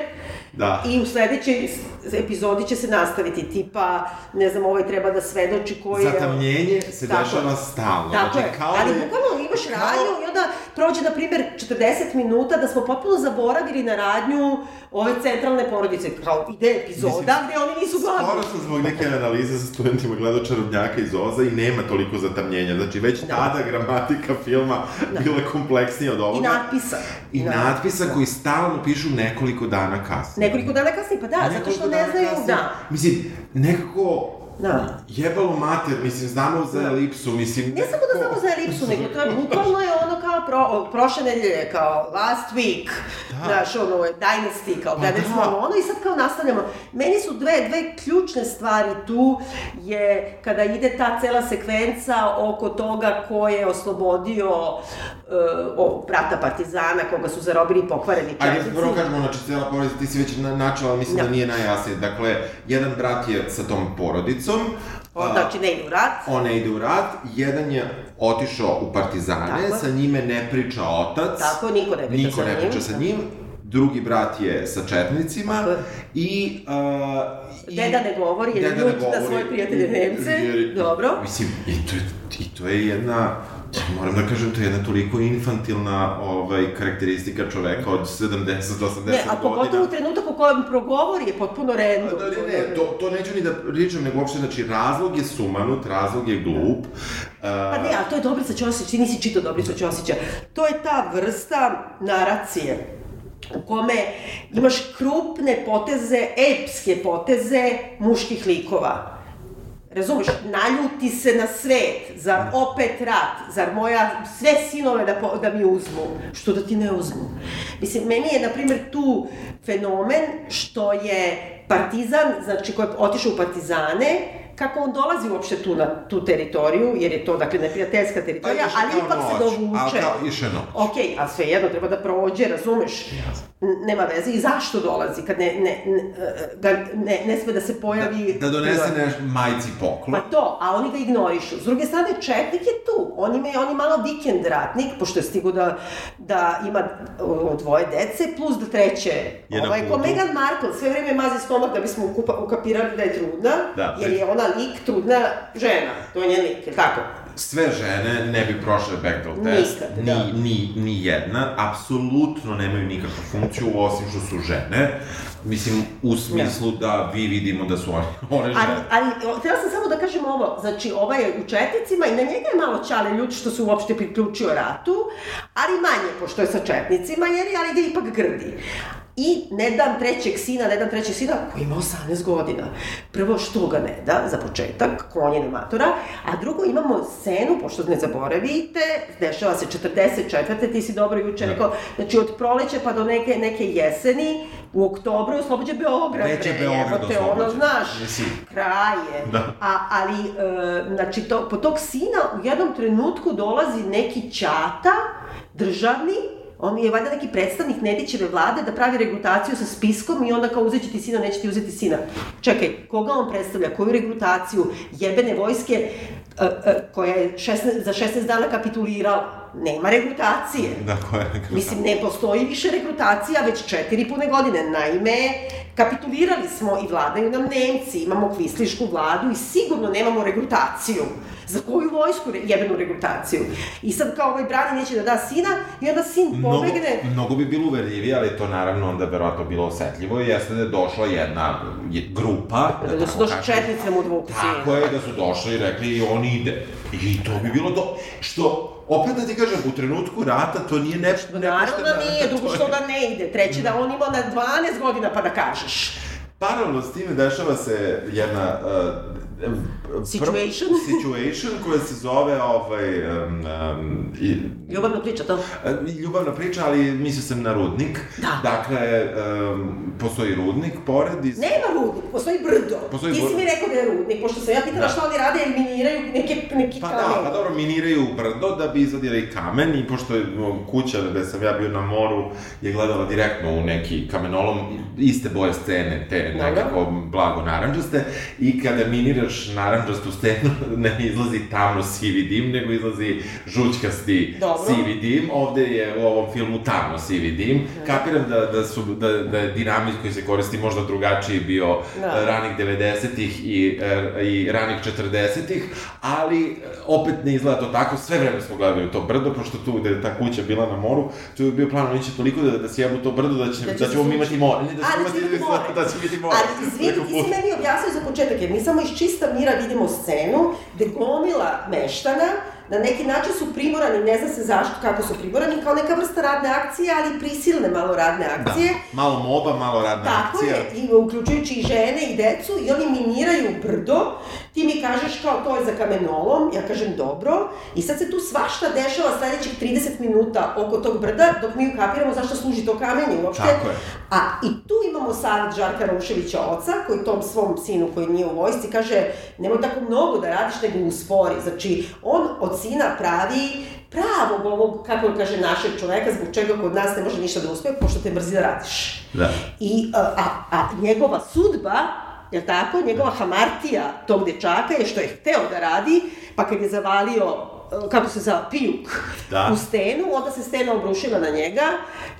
Da. I u sledećoj epizodi će se nastaviti, tipa, ne znam, ovaj treba da svedoči koji je... Zatamljenje se Tako dešava stalno. Tako znači, je, kao ali da bukvalno imaš kao- radnju i onda prođe, na primjer, 40 minuta da smo potpuno zaboravili na radnju ove centralne porodice, kao ide epizoda Mislim, gde oni nisu glavni. Skoro sam zbog neke analize sa studentima gledao Čarobnjaka iz Oza i nema toliko zatamnjenja. Znači, već Da. tada gramatika filma bila kompleksnija od I ovoga. natpisa. I Da. natpisa koji stalno pišu nekoliko dana kasnije. Nekoliko dana kasnije, pa da, zato što ne znaju, da. Mislim, nekako... Da. Jebalo mater, mislim, znamo za Da. elipsu, mislim... Ne samo da znamo za elipsu, nego to je *laughs* bukvalno je ono kao pro, prošle nedelje, kao last week, Da. znaš, ono Dynasty, kao Pa gledali da. smo ono, i sad kao nastavljamo. Meni su dve, dve ključne stvari tu, je kada ide ta cela sekvenca oko toga ko je oslobodio uh, o, brata partizana, koga su zarobili pokvareni Ajde, četnici. prvo kažemo, znači, cijela porodica, ti si već na, načela, mislim da. Da. nije najjasnije. Dakle, jedan brat je sa tom porodicom, A, Znači, ne ide u rat. on ne ide u rat, jedan je otišao u partizane, Tako sa njime ne priča otac. Tako, niko ne priča niko sa ne priča sa njim. Drugi brat je sa četnicima Tako i... Uh, i Deda ne govori, jer je ljut na svoje prijatelje Nemce. jer- Dobro. Mislim, i to, i to je jedna moram da kažem, to je jedna toliko infantilna ovaj, karakteristika čoveka od 70-80 Ne, a pogotovo godina. u trenutak u kojem progovori je potpuno random. Da, ne, ne, to, to neću ni da pričam, nego uopšte, znači, razlog je sumanut, razlog je glup. Pa ne, a to je Dobrica Ćosić, ti nisi čitao Dobrica Ćosića. To je ta vrsta naracije u kome imaš krupne poteze, epske poteze muških likova. Razumeš, naljuti se na svet, zar opet rat, zar moja sve sinove da, po, da mi uzmu, što da ti ne uzmu. Mislim, meni je, na primjer, tu fenomen što je partizan, znači ko je otišao u partizane, kako on dolazi uopšte tu na tu teritoriju, jer je to, dakle, neprijateljska teritorija, išao ali ipak se noć, dovuče. ali kao išao je noć. Ok, a svejedno treba da prođe, razumeš? N- Nema veze. I zašto dolazi kad ne, ne, ne, ga, ne, ne sme da se pojavi... Da donese neš majci poklon. Pa to, a oni ga ignorišu. S druge strane, Četnik je tu. On ima, on je malo vikend ratnik, pošto je stigo da, da ima dvoje dece, plus da treće. Je ovaj, ko. Meghan Markle, sve vreme mazi stomak da bismo ukupa, ukapirali da je trudna, Da, jer je ona lik trudna žena. To je njen lik, tako? sve žene ne bi prošle Bechdel test. Nikad, ni, da. ni, ni jedna. Apsolutno nemaju nikakvu funkciju, osim što su žene. Mislim, u smislu da vi vidimo da su one, *laughs* one žene. Ali, ali, o, htjela sam samo da kažem ovo, znači, ovaj je u četnicima i na njega je malo čale ljudi što se uopšte priključio ratu, ali manje, pošto je sa četnicima, jer je, ali ga ipak grdi. I ne dam trećeg sina, ne dam trećeg sina koji ima 18 godina. Prvo, što ga ne da, za početak, klonjenje matora, a drugo, imamo scenu, pošto ne zaboravite, dešava se 44. ti si dobro juče rekao, znači od proleća pa do neke, neke jeseni, u oktobru je oslobođen Beograd. Već je Beograd jebote, ono, znaš, Mislim. kraj je. Da. A, ali, e, znači, to, po tog sina u jednom trenutku dolazi neki ćata, državni, on je valjda neki predstavnik Nedićeve vlade da pravi regrutaciju sa spiskom i onda kao uzet će ti sina, neće ti uzeti sina. Čekaj, koga on predstavlja, koju regrutaciju, jebene vojske e, e, koja je 16, za 16 dana kapitulirala. Nema regrutacije. Da, koja je Mislim, ne postoji više regrutacija već četiri pune godine. Naime, kapitulirali smo i vladaju nam Nemci, imamo kvislišku vladu i sigurno nemamo regrutaciju. Za koju vojsku re, jebenu regrutaciju? I sad kao ovaj brani neće da da sina i onda sin Mnogo, pobegne. mnogo bi bilo uverljivije, ali to naravno onda verovatno bilo osetljivo i jeste da je došla jedna je- grupa, Da, da su tako došli četnice mu dvuku Tako je, da su došli i rekli on ide. I to bi bilo do... Što, opet da ti kažem, u trenutku rata to nije ne, Pa Naravno da nije, drugo što da ne ide. Treće da on ima na 12 godina pa da kažeš. Paralelno s time dešava se jedna uh, Situation? *laughs* situation koja se zove ovaj um, um, i, Ljubavna priča to. E, ljubavna priča, ali mislio sam na rudnik. Da. Dakle, um, postoji rudnik pored iz... Nema rudnik, postoji brdo. Postoji Ti si mi rekao da je rudnik, pošto sam ja pitala Da. šta oni rade, eliminiraju neke, neki Pa kamen. da, pa dobro, miniraju brdo da bi izvadili kamen i pošto je kuća gde sam ja bio na moru je gledala direktno u neki kamenolom, iste boje scene, te nekako blago naranđaste i kada miniraš naranđastu stenu *laughs* ne izlazi tamno sivi dim, nego izlazi žućkasti Dobro. sivi dim. Ovde je u ovom filmu tamno sivi dim. Kapiram da, da, su, da, da je dinamik koji se koristi možda drugačiji bio Da. ranih 90-ih i, e, i ranih 40-ih, ali e, opet ne izgleda to tako, sve vreme smo gledali to brdo, pošto tu gde je ta kuća bila na moru, tu je bio plan, oni će toliko da, da sjebu to brdo da, će, Da da, će se ćemo mi imati more. Ne, da ćemo da imati, *laughs* more. da će biti more. Ali, izvini, ti si meni objasnio za početak, jer mi samo iz čista mira vidimo scenu gde gomila meštana na neki način su primorani, ne zna se zašto, kako su primorani, kao neka vrsta radne akcije, ali prisilne malo radne akcije. Da, malo moba, malo radna Tako akcija. je, i uključujući i žene i decu, i oni miniraju brdo, ti mi kažeš kao to je za kamenolom, ja kažem dobro, i sad se tu svašta dešava sledećih 30 minuta oko tog brda, dok mi ukapiramo zašto služi to kamenje uopšte. Tako je. A i tu imamo savjet Žarka Ruševića oca, koji tom svom sinu koji nije u vojsci kaže, nemoj tako mnogo da radiš, nego uspori. Znači, on od sina pravi pravog ovog, kako da kaže, našeg čoveka, zbog čega kod nas ne može ništa da uspe, pošto te mrzi da radiš. Da. I, a, a, a njegova sudba, je tako, njegova hamartija tog dečaka je što je hteo da radi, pa kad je zavalio e, kako se zove, pijuk Da. u stenu, onda se stena obrušila na njega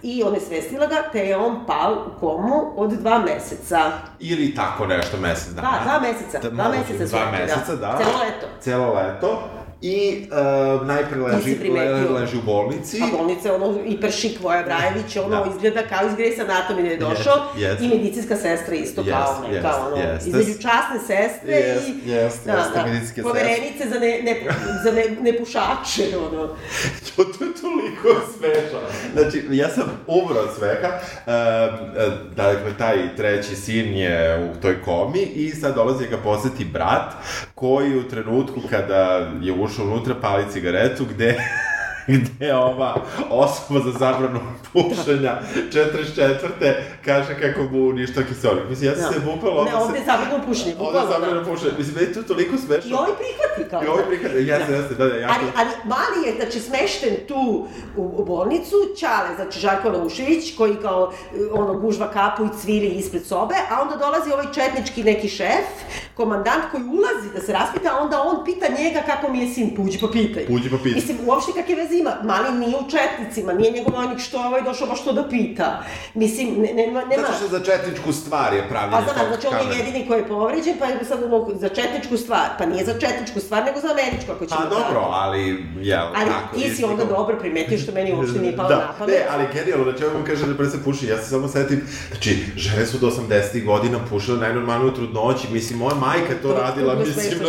i on je svestila ga, te je on pao u komu od dva meseca. Ili tako nešto, mesec dana. Da, dva meseca, Da, dva moguće, meseca Dva rekli, da. meseca, da. Celo leto. Celo leto. I uh, najpre leži, leži u bolnici. A bolnica, ono, hiperšik Voja Brajević, ono, Da. izgleda kao iz Grey's Anatomy da je došao, Yes, yes. i medicinska sestra isto Yes, kao neka, yes, ono, yes. između časne sestre Yes, i... yes, jeste, medicinske sestre. Poverenice za, ne, ne, za ne, nepušače, ono. *laughs* To, to je toliko smešno. Znači, ja sam umro od smeha. Um, dakle, taj treći sin je u toj komi i sad dolazi ga poseti brat koji u trenutku kada je ušao unutra pali cigaretu gde gde ova osoba za zabranu pušenja 44. kaže kako mu uništa kiselnik. Mislim, ja sam Da. se bukvalno... Ne, ovde je zabavno pušenje, Ovde je bukvalno, da. pušenje. Mislim, meni je to toliko smešno. I ovaj prihvati kao. I ovaj prihvat, jeste, Da. jeste, da, da, jako... Ali, ali mali je, znači, smešten tu u, bolnicu, Ćale, znači Žarko Laušević, koji kao, e, ono, gužva kapu i cvili ispred sobe, a onda dolazi ovaj četnički neki šef, komandant koji ulazi da se raspita, a onda on pita njega kako mi je sin, puđi pa pitaj. Puđi pa pitaj. Mislim, uopšte kakve veze ima, mali nije u četnicima, nije njegov vojnik što je ovaj došao baš to da pita. Mislim, ne, nema, nema... Zato što za četničku stvar je pravljenje Pa znam, tog znači on je jedini koji je povređen, pa je sad ono, za četničku stvar. Pa nije za četničku stvar, nego za američku, ako ćemo Pa dobro, tako. ali, jel, Ali tako, ti si onda kao- dobro primetio što meni uopšte nije *laughs* palo da, na pamet. Ne, ali genijalno, znači ovo mi kaže da pre se puši, ja se samo setim, znači, žene su do 80. godina pušile najnormalniju trudnoći, mislim, moja majka to To- radila, to mislim,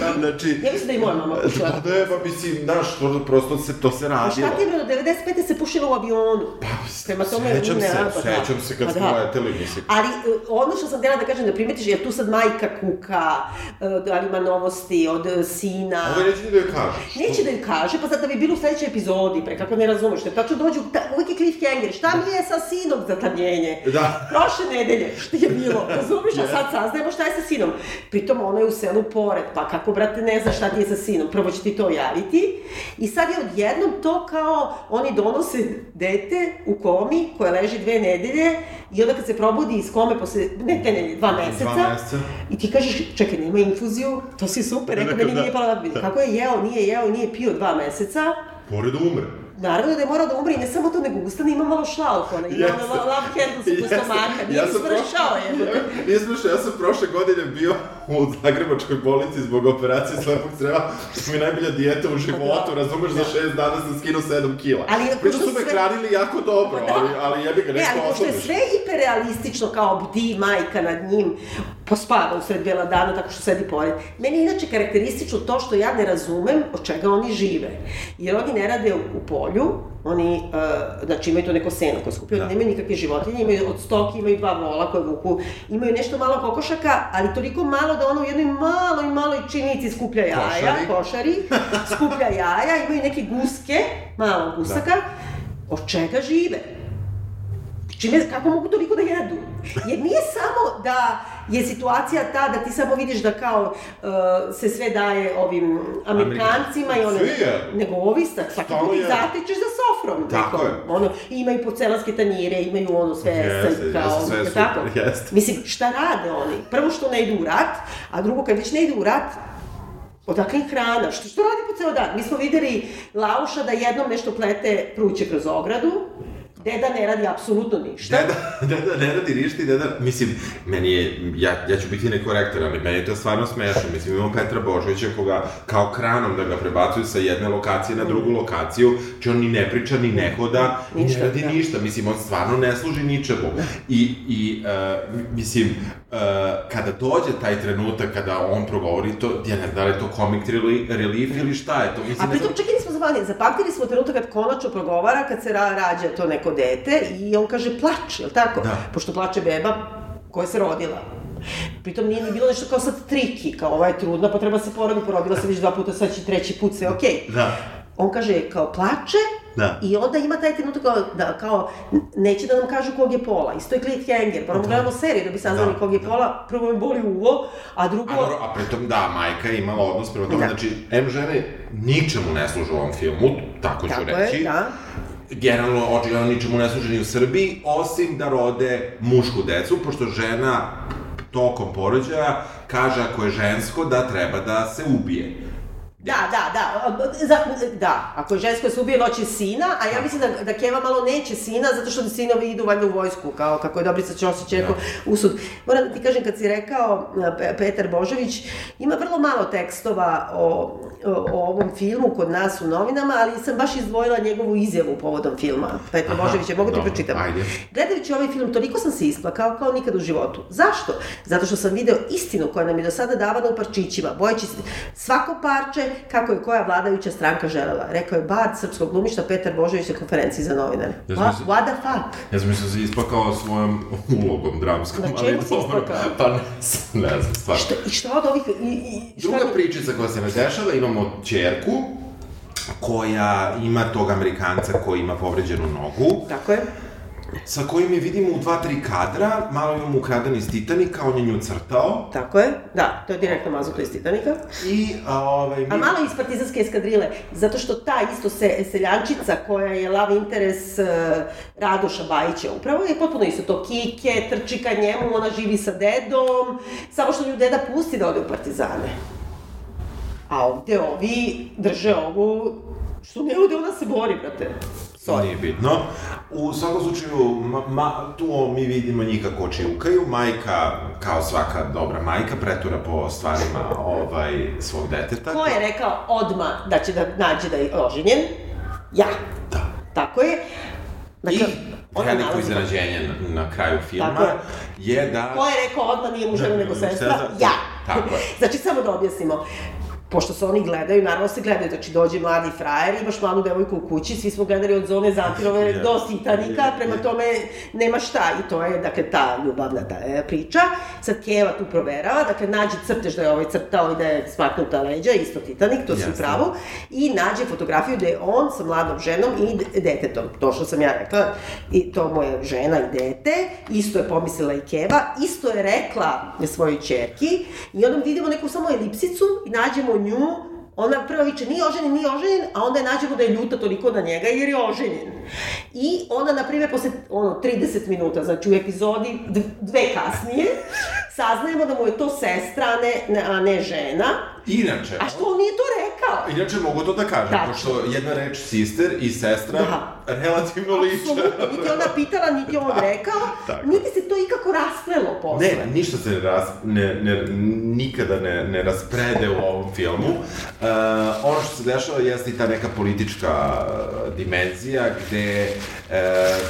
da. znači... Ja mislim da i moja mama pušila. Pa ne, pa mislim, znaš, to prosto se se, to se radilo. šta ti je bilo, 95. se pušilo u avionu. Pa, Prema tome, sećam ne, se, pa da. sećam se kad Pa smo da. leteli, mislim. Ali e, ono što sam htjela da kažem, da primetiš, jer tu sad majka kuka, e, da li ima novosti od e, sina. Ovo neće ni da joj kažeš. Neće da ju kaže, pa sad da bi bilo u sledećoj epizodi, pre, kako ne razumeš, jer tačno dođu, ta, uvijek je cliffhanger, šta mi je sa sinom za tamljenje? Da. Prošle nedelje, što je bilo, razumiješ, a sad saznajemo šta je sa sinom. Pritom ona je u selu pored, pa kako, brate, ne zna šta ti je sa sinom, prvo će ti to javiti. I sad je odjednom to kao, oni donose dete u komi, koje leži dve nedelje, i onda kad se probudi iz kome posle, ne te nedelje, dva meseca, Dva meseca. i ti kažeš, čekaj, nema infuziju, to si super, rekao, meni Da. nije pala pamet. Kako je jeo, nije jeo nije pio dva meseca, Pored umre. Naravno da je morao da umre i ne samo to, nego ustane ima malo šalku, ona ima ono love handles oko Jeste. stomaka, nije Ja izvršao je. Nije smešno, ja sam prošle godine bio u Zagrebačkoj bolnici zbog operacije slepog creva, što mi je najbolja dijeta u životu, razumeš, za šest dana sam skinuo 7 kila. Ali Pritom to su me sve- hranili jako dobro, Da. ali, ali jebi ga, Ne, nešto ali pošto je osnovniš. sve hiperrealistično, kao bdi majka nad njim, pospava u sred bijela dana tako što sedi pored. Meni je inače karakteristično to što ja ne razumem od čega oni žive. Jer oni ne rade u polju, oni, uh, znači imaju to neko seno koje skupljaju, Da. da. nemaju nikakve životinje, imaju od stoki, imaju dva vola koje vuku, imaju nešto malo kokošaka, ali toliko malo da ono u jednoj maloj, maloj činici skuplja jaja, Košari. košari, skuplja jaja, imaju neke guske, malo gusaka, Da. od čega žive? Čime, kako mogu toliko da jedu? Jer nije samo da je situacija ta da ti samo vidiš da kao uh, se sve daje ovim Amerikancima i one, Svi nego ovi sta- svaki put ih za sofrom. Tako nekom. je. Ono, i imaju porcelanske tanjire, imaju ono sve, sve jeste, kao, sve je tako. jeste. Mislim, šta rade oni? Prvo što ne idu u rat, a drugo kad već ne idu u rat, Odakle im hrana? Što, što radi po ceo dan? Mi smo videli Lauša da jednom nešto plete pruće kroz ogradu, deda ne radi apsolutno ništa. Deda, *laughs* deda ne radi ništa i deda, mislim, meni je, ja, ja ću biti nekorektan, ali meni je to stvarno smešno. Mislim, imamo Petra Božovića koga kao kranom da ga prebacuju sa jedne lokacije na drugu lokaciju, či on ni ne priča, ni ne hoda, i ne Ništa, radi da. ništa. Mislim, on stvarno ne služi ničemu. I, i uh, mislim, uh, kada dođe taj trenutak kada on progovori to, ja ne znam da li je to comic reli- relief ili šta je to, mislim, A pritom znam- i nismo zapamtili, zapamtili smo trenutak kad konačno progovara, kad se ra rađa to neko dete i on kaže plač, jel tako? Da. Pošto plače beba koja se rodila. Pritom nije ni bilo nešto kao sad triki, kao ova je trudna pa treba se porodi, porodila se već dva puta, sad će treći put, sve okej. Da. On kaže kao plače Da. i onda ima taj trenutak kao, da, kao neće da nam kažu kog je pola. Isto je cliffhanger, moramo gledamo seriju da bi saznali Da, kog je da. pola. Prvo me boli uvo, a drugo... A, dobro, a pritom da, majka je imala odnos prema tome, Da. znači, M žene ničemu ne služe u ovom filmu, tako ću Tako reći. je, da. Generalno, očigledno ničemu ne služe ni u Srbiji, osim da rode mušku decu, pošto žena tokom porođaja kaže ako je žensko da treba da se ubije. Da, da, da, za, da, ako je žensko se ubije, hoće sina, a ja mislim da, da Keva malo neće sina, zato što sinovi idu valjda u vojsku, kao kako je Dobrica Ćosić rekao, usud. Moram da ti kažem, kad si rekao Pe- Petar Božović, ima vrlo malo tekstova o, o, o ovom filmu kod nas u novinama, ali sam baš izdvojila njegovu izjavu povodom filma. Petar Aha, Božović, mogu ti dobro, pročitam. ajde. Gledajući ovaj film, toliko sam se isplakao kao nikad u životu. Zašto? Zato što sam video istinu koja nam je do sada davana u parčićima, bojeći se svako parče kako je koja vladajuća stranka želela. Rekao je bard srpskog glumišta Petar Božović na konferenciji za novinare. Ja What, sam mislio- what the fuck? Ja sam mislio da se isplakao svojom ulogom dramskom, Na ali čemu si dobro. isplakao? Pa ne, ne znam, stvarno. Šta, šta od ovih... I, i, šta Druga pričica koja se ne dešava, imamo čerku koja ima tog Amerikanca koji ima povređenu nogu, Tako je. Sa kojim je vidimo u dva, tri kadra, malo imamo ukraden iz Titanika, on je nju crtao, Tako je. Da, to je direktno mazuto iz Titanika. i a, ovaj, mi... A malo iz partizanske eskadrile, zato što ta isto se, seljančica koja je love interes uh, Radoša Bajića upravo je potpuno isto to kike, trči ka njemu, ona živi sa dedom, samo što nju deda pusti da ode u partizane. A ovde ovi drže ovu, što ne ode, ona se bori, brate. Sorry. Nije bitno. U svakom slučaju, ma, ma, tu mi vidimo njih kako čiukaju. Majka, kao svaka dobra majka, pretura po stvarima ovaj, svog deteta. Ko je rekao odma da će da nađe da je oženjen? Ja. Da. Tako je. I Dakle, ona veliko nalazi- iznenađenje na, na kraju filma Tako je. je da... Ko je rekao odmah nije mu žena nego? Sestra, Ja. tako je. *laughs* znači, samo da objasnimo. Pošto se oni gledaju, naravno se gledaju, znači dođe mladi frajer, imaš mladu devojku u kući, svi smo gledali od zone Zatirove Ja. do Titanika, Ja. prema tome nema šta i to je, dakle, ta ljubavna ta e, priča. Sad Keva tu proverava, dakle, nađe crtež da je ovaj crtao i da je smaknuta leđa, isto Titanik, to si u Jasno. pravu, i nađe fotografiju da je on sa mladom ženom i detetom, to što sam ja rekla, i to mu je žena i dete, isto je pomislila i Keva, isto je rekla svojoj čerki, i onda vidimo neku samo elipsicu i nađemo nju Ona prvo viče, nije oženjen, nije oženjen, a onda je nađemo da je ljuta toliko na njega jer je oženjen. I onda, na primjer, posle ono, 30 minuta, znači u epizodi dve kasnije, saznajemo da mu je to sestra, a ne, ne, a ne žena. Inače, A što on nije to rekao? Inače, mogu to da kažem, Tačno. pošto jedna reč sister i sestra Da. relativno liče. Apsolutno, niti ona pitala, niti on rekao, *laughs* Tako. niti se to ikako rasplelo posle. Ne, ništa se ras, ne, ne, nikada ne, ne rasprede u ovom filmu. Uh, ono što se dešava jeste i ta neka politička uh, dimenzija gde uh,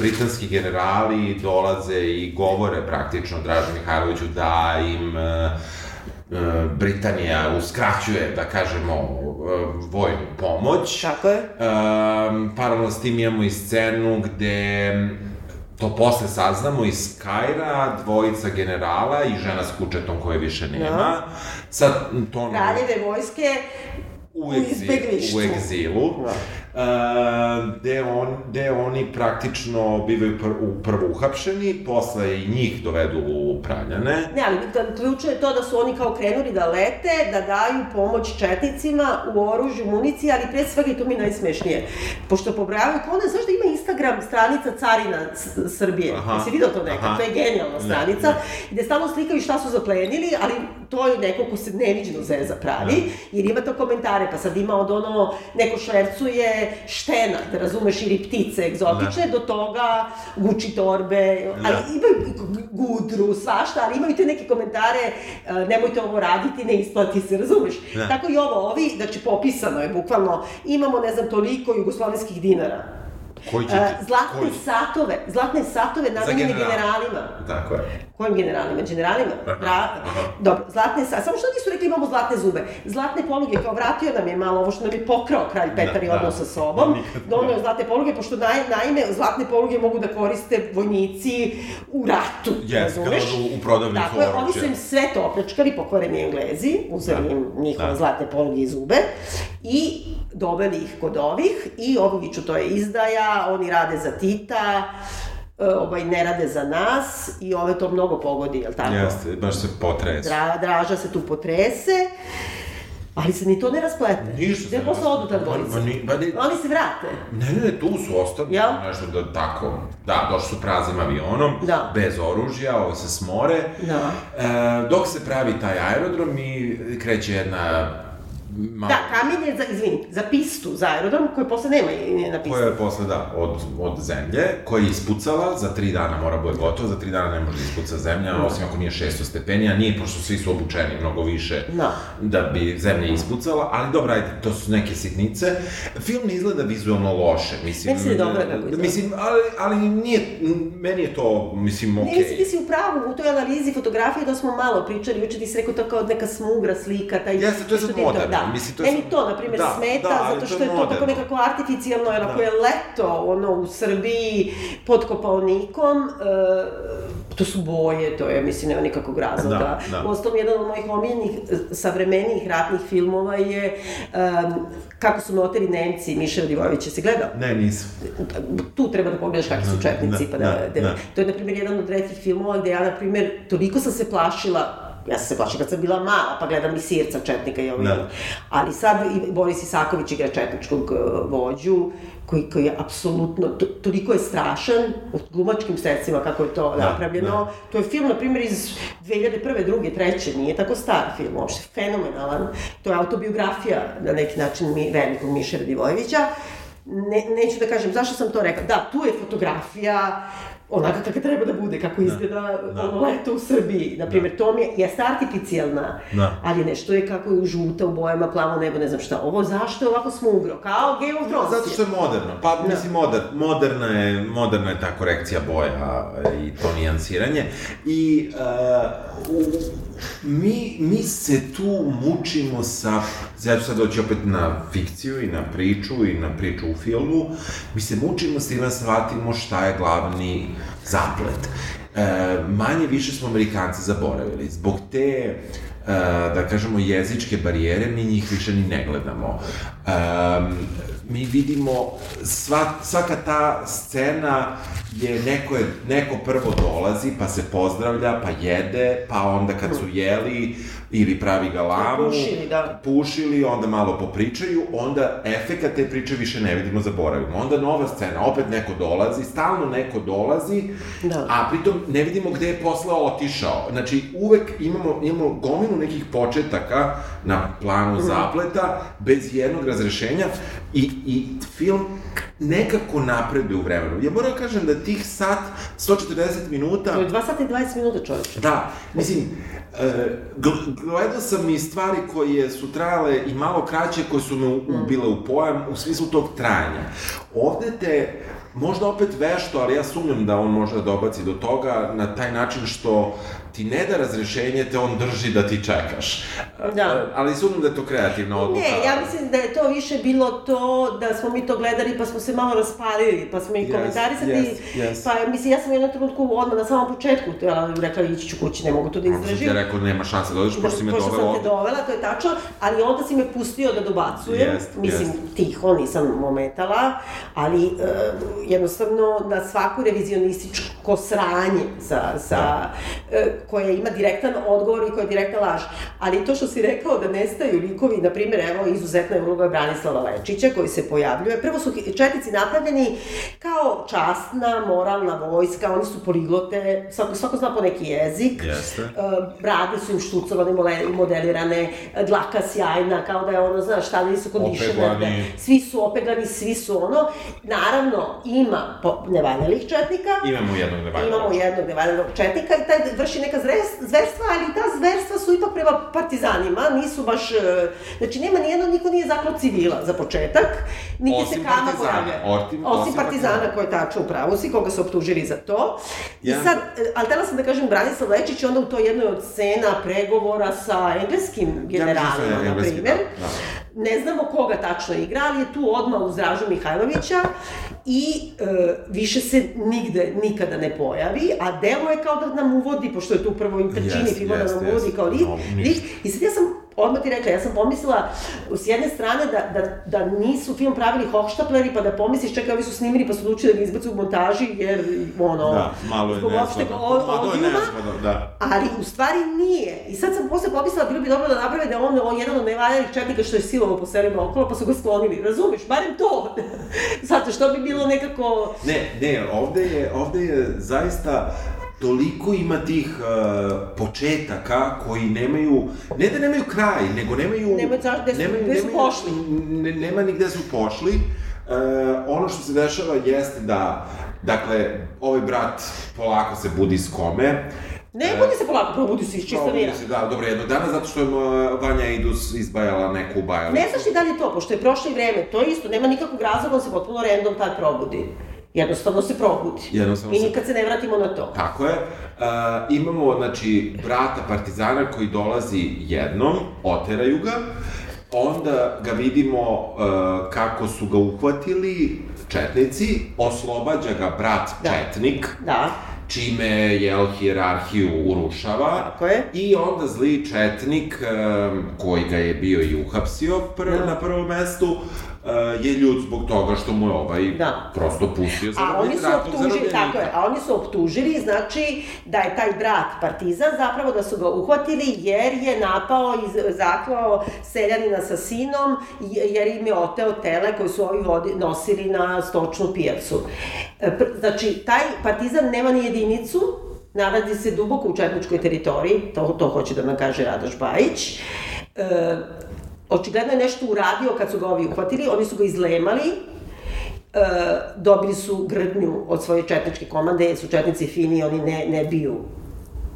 britanski generali dolaze i govore praktično Dražu Mihajloviću da im uh, Britanija uskraćuje, da kažemo, uh, vojnu pomoć. Tako je. Um, paralelno s tim imamo i scenu gde to posle saznamo iz Kaira, dvojica generala i žena s kučetom koje više nema. Sad, to... Kraljeve vojske u, u egzi, izbeglištvu. u egzilu, uh, gde, on, gde oni praktično bivaju pr, u prvo uhapšeni, posle i njih dovedu u Praljane. Ne, ali ključno je to da su oni kao krenuli da lete, da daju pomoć četnicima u oružju, municiji, ali pre svega i to mi je najsmešnije. Pošto pobrajavaju, kao ona, znaš da ima Instagram stranica Carina Srbije? Aha. Jesi vidio to nekad? Aha. To je genijalna Ne, stranica, ne. gde stalno slikaju šta su zaplenili, ali to je neko ko se neviđeno zeza pravi, jer ima to komentare, pa sad ima od ono, neko švercuje štena, da razumeš, ili ptice egzotične, do toga guči torbe, ali Da. imaju i gudru, svašta, ali imaju te neke komentare, e, nemojte ovo raditi, ne isplati se, razumeš? Da. Tako i ovo, ovi, znači popisano je bukvalno, imamo, ne znam, toliko jugoslovenskih dinara. Koji će E, ti- zlatne koji? satove, zlatne satove namenjene generalima. Tako je. Kojim generalima? Generalima? Aha. Dobro, zlatne sa... Samo što nisu rekli imamo zlatne zube. Zlatne poluge, kao vratio nam je malo ovo što nam je pokrao kralj Petar Da, i da. odnos sa sobom. Donio da. zlatne poluge, pošto naj, naime, zlatne poluge mogu da koriste vojnici u ratu. Kad razumeš? odu u prodavnicu Tako je, oni su im sve to opljačkali, pokvareni englezi, uzeli Da, im njihove da. zlatne poluge i zube i doveli ih kod ovih i ovi viču to je izdaja, oni rade za Tita, ovaj, ne rade za nas i ove to mnogo pogodi, jel tako? Jeste, baš se potresa. Dra, draža se tu potrese, ali se ni to ne rasplete. Ništa se Gde ne posle odu ta dvojica? Ma ni- pa ni- Oni se vrate. Ne, ne, ne, tu su ostali, Jel? nešto da tako, da, došli su praznim avionom, Da. bez oružja, ovo se smore. Da. E, dok se pravi taj aerodrom i kreće jedna malo... Da, kamen je za, izvini, za pistu, za aerodrom, koji posle nema i na pistu. koja je posle, da, od, od zemlje, koja je ispucala, za tri dana mora bude gotovo, za tri dana ne može da ispuca zemlja, Da. osim ako nije 600 stepeni, a nije, pošto svi su obučeni mnogo više Da. da bi zemlja ispucala, ali dobro, ajde, to su neke sitnice. Film ne izgleda vizualno loše, mislim. Meni se dobro kako izgleda. Mislim, ali, ali nije, meni je to, mislim, okej. Ne, mislim, ti si u pravu, u toj analizi fotografije da smo malo pričali, juče ti si rekao to kao neka smugra slika, taj... Jeste, to je sad ti moderno, Da. mislim, to je Meni to, na primjer, Da, smeta, da, zato to što je je to tako nekako artificijalno, jer ako Da. je leto, ono, u Srbiji, pod kopalnikom, e, to su boje, to je, mislim, nema nikakvog razloga. Da, da. Uostalom, jedan od mojih omiljenih, e, savremenijih ratnih filmova je em, Kako su me oteli Nemci, Miša Radivojević, se gledao? Ne, nisam. tu treba da pogledaš kakvi su Da, četnici, da, pa da, da, da, da. To je, na primjer, jedan od retkih filmova gde ja, na primjer, toliko sam se plašila Ja sam se plašila kad sam bila mala, pa gledam i Sirca Četnika i ovaj. Da. Ali sad i Boris Isaković igra četničkog uh, vođu, koji, koji je apsolutno, to, toliko je strašan, u glumačkim sredstvima kako je to Da, napravljeno. da. To je film, na primjer, iz 2001. druge, treće, nije tako star film, uopšte fenomenalan. To je autobiografija, na neki način, mi, velikog Miše Radivojevića. Ne, neću da kažem zašto sam to rekla. Da, tu je fotografija, onaka kako treba da bude, kako izgleda da. ono leto u Srbiji. Na primjer, to mi je, jeste artificijalna, Da. ali nešto je kako je žuta u bojama, plavo nebo, ne znam šta. Ovo zašto je ovako smugro? Kao Game of Thrones. Zato što je moderno. Pa, Da. mislim, moder, moderna, je, moderna je ta korekcija boja i to nijansiranje. I uh, u, mi, mi se tu mučimo sa, ja ću sad doći opet na fikciju i na priču i na priču u filmu, mi se mučimo s tim da shvatimo šta je glavni zaplet. E, manje više smo Amerikanci zaboravili. Zbog te e, da kažemo, jezičke barijere, mi njih više ni ne gledamo. Um, mi vidimo, sva, svaka ta scena je neko, je, neko prvo dolazi, pa se pozdravlja, pa jede, pa onda kad su jeli, ili pravi galamu, Pušili, da. pušili, onda malo popričaju, onda efekat te priče više ne vidimo, zaboravimo. Onda nova scena, opet neko dolazi, stalno neko dolazi, Da. a pritom ne vidimo gde je posle otišao. Znači, uvek imamo, imamo gomilu nekih početaka na planu Mhm. zapleta, bez jednog razrešenja, i, i film nekako napreduje u vremenu. Ja moram da kažem da tih sat, 140 minuta... To je 2 sata i 20 minuta, čoveče. Da, mislim, e, gl- gledao sam i stvari koje su trajale i malo kraće, koje su me u- ubile u pojam, u smislu tog trajanja. Ovde te, možda opet vešto, ali ja sumnjam da on može da dobaci do toga na taj način što ti ne da razrešenje, te on drži da ti čekaš. Da. Ali sumnjam da je to kreativna odluka. Ne, ja mislim da je to više bilo to da smo mi to gledali pa smo se malo raspalili, pa smo i Yes, komentarisali. yes, yes. Pa mislim, ja sam u jednom trenutku odmah na samom početku tela, rekla ići ću kući, ne mogu to da Onda sam ti izdržim. rekao, nema šanse da odeš, pošto si me Pošto dovela sam te dovela, to je tačno, ali onda si me pustio da dobacujem, Jest, mislim, jest. tiho, nisam ometala, ali e, jednostavno na svaku revizionističko sranje sa, sa, e, koje ima direktan odgovor i koja je direktna laž. Ali to što si rekao da nestaju likovi, na primjer, evo, izuzetna je uloga Branislava Lečića koji se pojavljuje. Prvo su četnici napravljeni kao časna, moralna vojska, oni su poliglote, svako, svako zna po neki jezik. Jeste. E, brade su im štucovane, modelirane, e, dlaka sjajna, kao da je ono, znaš, stavljeni su kondišenerne, Opeglani. svi su opeglani, svi su ono. Naravno, ima nevaljalih četnika, Imamo jednog nevajnog. imamo jednog nevaljalnog četnika i taj vrši neka zverstva, ali ta zverstva su ipak prema partizanima, nisu baš, e, znači nema nijedno, niko nije zaklao civila za početak, niti Osim se kama pojavlja. osim- Osim partizana partizana. koji je tačno u pravu si, koga su optužili za to. I Ja. sad, e, ali htela sam da kažem, Branislav Lečić je onda u toj jednoj od scena pregovora sa engleskim generalima, je na primjer. da, da. Ne znamo koga tačno igra, ali je tu odmah uz Dražu Mihajlovića i e, više se nigde, nikada ne pojavi, a delo je kao da nam uvodi, pošto je tu prvo film da jest, nam jest. uvodi kao lik, No, lik. I sad ja sam odmah ti rekla, ja sam pomislila s jedne strane da, da, da nisu film pravili hohštapleri, pa da pomisliš, čekaj, ovi su snimili pa su odlučili da ga izbacu u montaži, jer ono, Da, malo je nezgodno. Malo je nezgodno, da. Ali u stvari nije. I sad sam posle pomislila, bilo bi dobro da naprave da on, on jedan od nevaljanih četnika što je silovo po selima okolo, pa su ga sklonili. Razumeš? Barem to. *laughs* Zato što bi bilo nekako... Ne, ne, ovde je, ovde je zaista toliko ima tih uh, početaka koji nemaju, ne da nemaju kraj, nego nemaju... Nemaju zašto- gde su- gde su pošli. Ne, nema ni gde su pošli. Uh, ono što se dešava jeste da, dakle, ovaj brat polako se budi iz kome, Ne, budi se polako, probudi se iz čista vira. se, da, dobro, jednog dana, zato što je Vanja Idus izbajala neku bajalicu. Ne znaš li da li je to, pošto je prošlo vreme, to je isto, nema nikakvog razloga, on se potpuno random tad probudi. Jednostavno se probudi. Jednostavno I nikad se ne vratimo na to. Tako je. Uh, imamo, znači, brata partizana koji dolazi jednom, oteraju ga, onda ga vidimo uh, kako su ga uhvatili četnici, oslobađa ga brat Da. četnik, Da. čime, jel, hijerarhiju urušava. Tako je. I onda zli četnik, um, koji ga je bio i uhapsio pr Da. na prvom mestu, uh, je ljud zbog toga što mu je ovaj Da. prosto pustio za A oni su optužili, tako je, a oni su optužili, znači, da je taj brat partizan, zapravo da su ga uhvatili jer je napao i zaklao seljanina sa sinom, je- jer im je oteo tele koje su ovi vodi, nosili na stočnu pijacu. E, Znači, taj partizan nema ni jedinicu, nalazi se duboko u četničkoj teritoriji, to, to hoće da nam kaže Radoš Bajić. E, očigledno je nešto uradio kad su ga ovi uhvatili, oni su ga izlemali, e, dobili su grdnju od svoje četničke komande, su četnici fini, oni ne, ne biju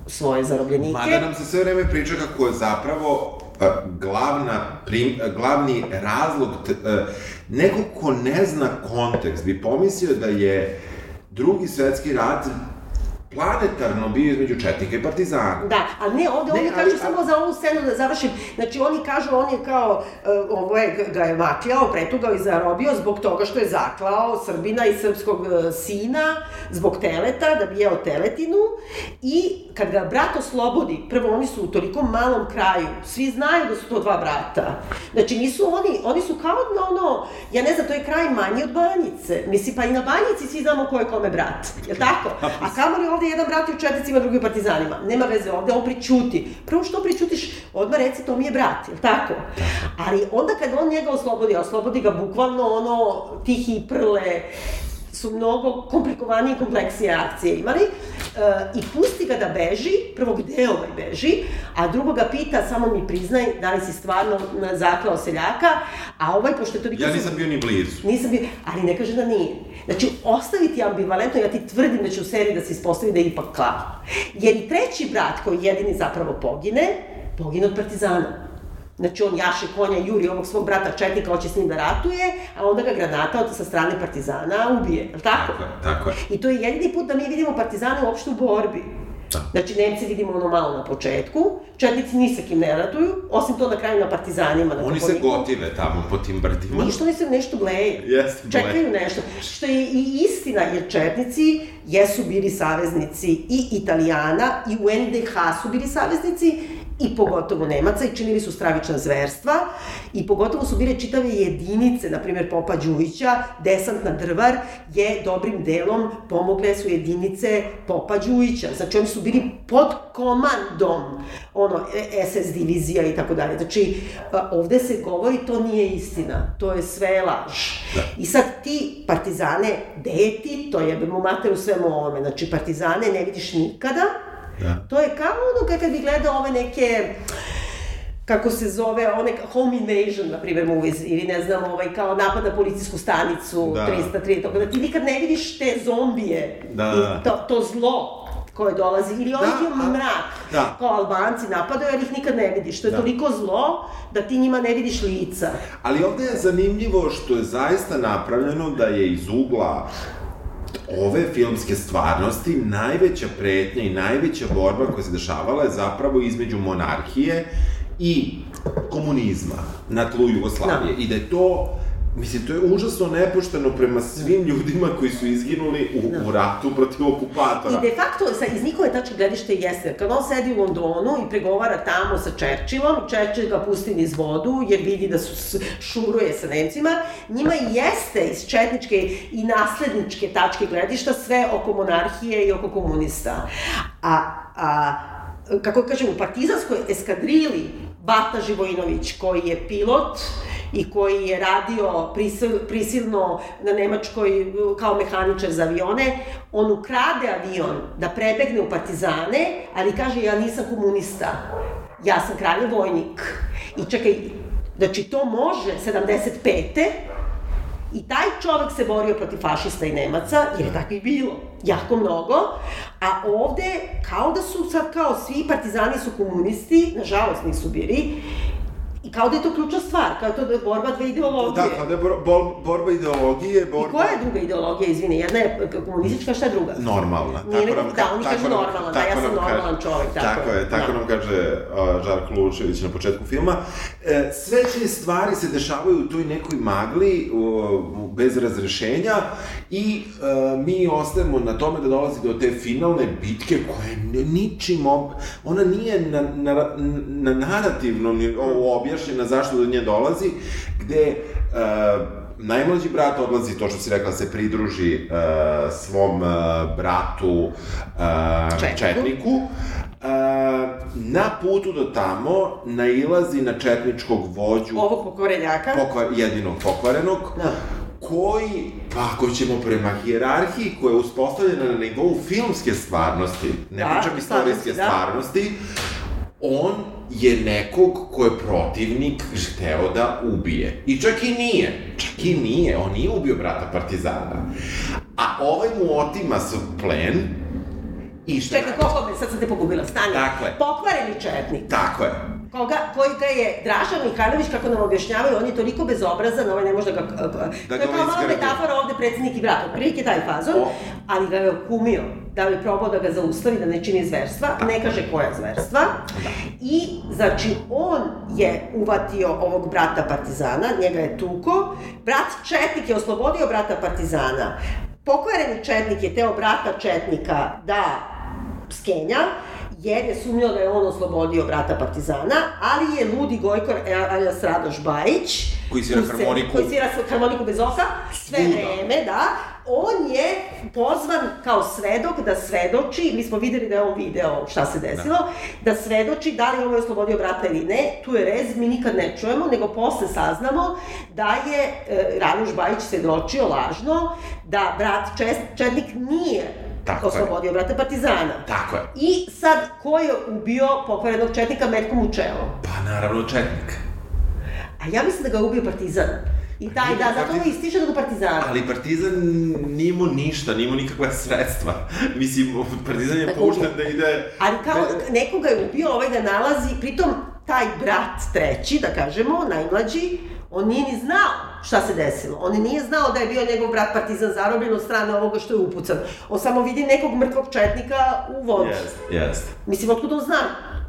svoje zarobljenike. Mada nam se sve vreme priča kako je zapravo a, glavna, prim, a, glavni razlog, t, a, neko ko ne zna kontekst bi pomislio da je drugi svetski rat planetarno bio između Četnika i Partizana. Da, a ne, ovde Ne, oni ali- kažu samo za ovu scenu da završim. Znači, oni kažu, on je kao, uh, ovo je, ga je makljao, pretugao i zarobio zbog toga što je zaklao Srbina i srpskog uh, sina, zbog teleta, da bi jeo teletinu. I kad ga brat oslobodi, prvo oni su u toliko malom kraju, svi znaju da su to dva brata. Znači, nisu oni, oni su kao na ono, ja ne znam, to je kraj manji od Banjice. Mislim, pa i na Banjici svi znamo ko je kome brat, je tako? *laughs* A kamoli ovde jedan brat je u četnicima, drugi u partizanima. Nema veze, ovde on pričuti. Prvo što pričutiš, odmah reci to mi je brat, je li tako? Ali onda kad on njega oslobodi, oslobodi ga bukvalno ono, tihi prle, su mnogo komplikovanije i kompleksnije akcije imali e, i pusti ga da beži, prvo gde ovaj beži, a drugo ga pita, samo mi priznaj da li si stvarno zaklao seljaka, a ovaj, pošto je toliko... Ja nisam bio ni blizu. Nisam bio, ali ne kaže da nije. Znači, ostaviti ambivalentno, ja ti tvrdim da će u seriji da se ispostavi da je ipak klao. Jer i treći brat koji jedini zapravo pogine, pogine od partizana. Znači, on jaše konja, juri ovog svog brata Četnika, hoće s njim da ratuje, a onda ga granata od, sa strane partizana ubije, je li tako? Tako je, tako je. I to je jedini put da mi vidimo partizane uopšte u borbi. Da. Znači, Nemci vidimo ono malo na početku, Četnici ni sa kim ne ratuju, osim to na kraju na partizanima. Na Oni se gotive tamo po tim brdima. Ništa oni se nešto bleje. Jeste, bleje. Čekaju nešto. Što je i istina, jer Četnici jesu bili saveznici i Italijana, i u NDH su bili saveznici, i pogotovo Nemaca, i činili su stravična zverstva, i pogotovo su bile čitave jedinice, na primjer Popa Đujića, desantna drvar, je dobrim delom pomogle su jedinice Popa Đujića. Znači, oni su bili pod komandom, ono, e- SS divizija i tako dalje. Znači, ovde se govori, to nije istina, to je sve laž. Da. I sad ti partizane, gde je ti, to jebemo mater u svemu ovome, znači partizane ne vidiš nikada, Da. to je kao ono kad- bi gledao ove neke kako se zove, one home invasion, na primjer, movies, ili ne znam, ovaj, kao napad na policijsku stanicu, Da. 303, tako da ti nikad ne vidiš te zombije, Da, i da. to, to zlo koje dolazi, ili Da, onaj a- mrak, da. kao Albanci napadaju, ali ih nikad ne vidiš, to je Da. toliko zlo da ti njima ne vidiš lica. Ali ovde je zanimljivo što je zaista napravljeno da je iz ugla ove filmske stvarnosti najveća pretnja i najveća borba koja se dešavala je zapravo između monarhije i komunizma na tlu Jugoslavije. I da je to Mislim, to je užasno nepošteno prema svim ljudima koji su izginuli u, u ratu protiv okupatora. I de facto, sa, iz njihove tačke gledište jeste, kad on sedi u Londonu i pregovara tamo sa Churchillom, Churchill ga pusti niz vodu, jer vidi da su, šuruje sa Nemcima, njima jeste iz četničke i nasledničke tačke gledišta sve oko monarhije i oko komunista. A, a kako kažem, u partizanskoj eskadrili Bata Živojinović, koji je pilot, i koji je radio prisil, prisilno na Nemačkoj kao mehaničar za avione, on ukrade avion da prebegne u partizane, ali kaže ja nisam komunista, ja sam kraljev vojnik. I čekaj, znači to može 75. I taj čovek se borio protiv fašista i Nemaca, jer je takvih bilo jako mnogo, a ovde kao da su sad kao svi partizani su komunisti, nažalost nisu bili, I kao da je to ključna stvar, kao to da je borba dve ideologije. Da, kada je bor, bor, borba ideologije, borba... I koja je druga ideologija, izvini, jedna je komunistička, šta je druga? Normalna. Nije nego- ka- da, oni kažu nam- normalna, da, ja tako sam nam normalan kaže- čovek, tako Tako je, tako da. nam kaže uh, Žarko Lučević na početku filma. E, sve te stvari se dešavaju u toj nekoj magli, u, bez razrešenja i uh, mi ostajemo na tome da dolazi do te finalne bitke koja je ni- ničim, ob... ona nije na, na, na narativnom nivou objašnjena zašto do nje dolazi, gde uh, najmlađi brat odlazi, to što si rekla, se pridruži uh, svom uh, bratu uh, Četniku. Četniku. Uh, na putu do tamo nailazi na četničkog vođu, Ovog pokvarenjaka. pokvar, jedinog pokvarenog, Da. koji, pa ako ćemo prema hijerarhiji koja je uspostavljena na nivou filmske stvarnosti, ne Da, pričam istorijske da. stvarnosti, on je nekog ko je protivnik hteo da ubije. I čak i nije. Čak i nije. On nije ubio brata Partizana. A ovaj mu otima su plen I šta Čekaj, koliko me, sad sam te pogubila, stani. Dakle. Pokvareni četnik. Tako je. Koga, koji ga je Dražan Mihajlović, kako nam objašnjavaju, on je toliko bezobrazan, ovaj ne može da ga... Da to je kao malo izgradi. metafora ovde predsednik i brat, otprilike taj fazon, O. ali ga je okumio, da bi probao da ga zaustavi, da ne čini zverstva, ne kaže koja zverstva. I, znači, on je uvatio ovog brata Partizana, njega je tuko, brat Četnik je oslobodio brata Partizana. Pokvareni Četnik je teo brata Četnika da skenja, jer je sumnjao da je on oslobodio brata Partizana, ali je ludi Gojko alias Radoš Bajić, Koji svira harmoniku. Koji svira harmoniku bez oka, sve Svuda. vreme, da. On je pozvan kao svedok da svedoči, mi smo videli da je on video šta se desilo, da, svedoči da li je ovaj oslobodio brata ili ne, tu je rez, mi nikad ne čujemo, nego posle saznamo da je e, Radoš Bajić svedočio lažno, da brat Četnik nije Tako je. oslobodio brata Partizana. Tako je. I sad, ko je ubio pokvarenog četnika metkom u čelo? Pa naravno četnik. A ja mislim da ga je ubio Partizan. I taj, Nije da, zato ovo ističe da ga Partizana. Ali Partizan nije imao ništa, nije imao nikakva sredstva. *laughs* Mislim, Partizan je Tako pušten da ide... Ali kao nekoga je ubio, ovaj ga nalazi, pritom taj brat treći, da kažemo, najmlađi, on nije ni znao šta se desilo. On nije znao da je bio njegov brat partizan zarobljen od strane ovoga što je upucan. On samo vidi nekog mrtvog četnika u vodu. Jeste, jeste. Mislim, otkud on zna?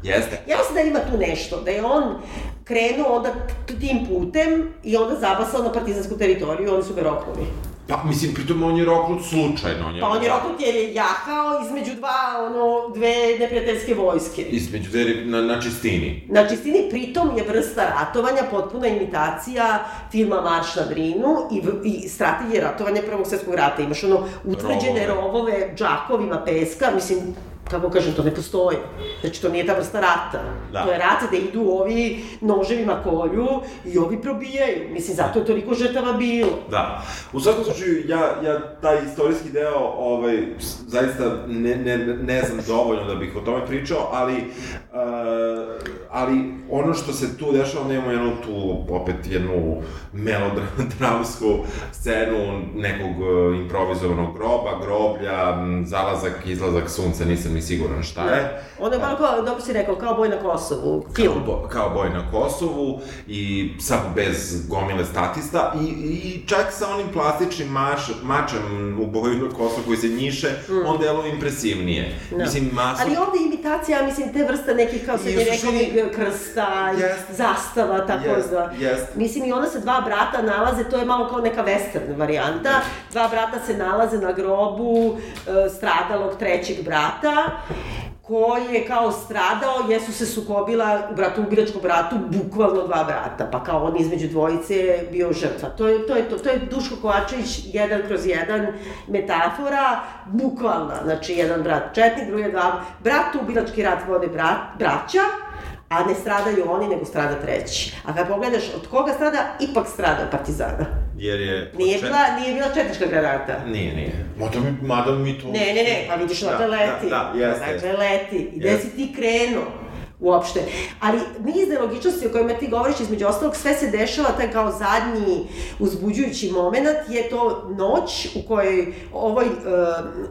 Jeste. Ja mislim da ima tu nešto, da je on krenuo onda tim putem i onda zabasao na partizansku teritoriju i oni su ga roknuli. Pa, mislim, pritom on je roknut slučajno. On je, Pa on je roknut jer je jahao između dva, ono, dve neprijateljske vojske. Između dve, na, na čistini. Na čistini pritom je vrsta ratovanja potpuna imitacija filma Marš na Drinu i, i strategije ratovanja Prvog svjetskog rata. Imaš ono utvrđene Rovove. rovove džakovima peska, mislim, kako kažem, to ne postoji. Znači, to nije ta vrsta rata. Da. To je rat da idu ovi noževima kolju i ovi probijaju. Mislim, zato je toliko žrtava bilo. Da. U svakom slučaju, ja, ja taj istorijski deo, ovaj, zaista ne, ne, ne znam dovoljno da bih o tome pričao, ali, uh, ali ono što se tu dešava, nemamo jednu tu, opet jednu melodramsku scenu nekog uh, improvizovanog groba, groblja, zalazak, izlazak sunca, nisam ni siguran šta je. Ono je malo kao, dobro si rekao, kao boj na Kosovu, film. Kao, bo, kao boj na Kosovu i samo bez gomile statista i, i čak sa onim plastičnim maš, mačem u boju na Kosovu koji se njiše, mm. on deluje impresivnije. Da. Mislim, masu... Ali ovde imitacija, ja mislim, te vrste nekih kao I u suštini- srednjevekovih krsta, Jest. zastava, tako Jest, da. jest. Mislim, i onda se dva brata nalaze, to je malo kao neka western varijanta. Dva brata se nalaze na grobu e, stradalog trećeg brata koji je kao stradao jer su se sukobila u bratoubilačkom bratu bukvalno dva brata, pa kao on između dvojice je bio žrtva. To je, to je, to, to je Duško Kovačević jedan kroz jedan metafora, bukvalna, znači jedan brat četnik, drugi dva, bratoubilački rat vode brat, braća, a ne stradaju oni, nego strada treći. A kad pogledaš od koga strada, ipak strada partizana. Jer je... Nije počet- bila, nije bila četnička granata. Nije, nije. Mada mi, mada mi to... Ne, ne, ne, pa vidiš, Da, dakle leti. Da, da, jeste, Dakle, jeste. leti. I gde si ti krenuo? uopšte. Ali niz nelogičnosti o kojima ti govoriš, između ostalog, sve se dešava, taj kao zadnji uzbuđujući moment je to noć u kojoj ovoj uh,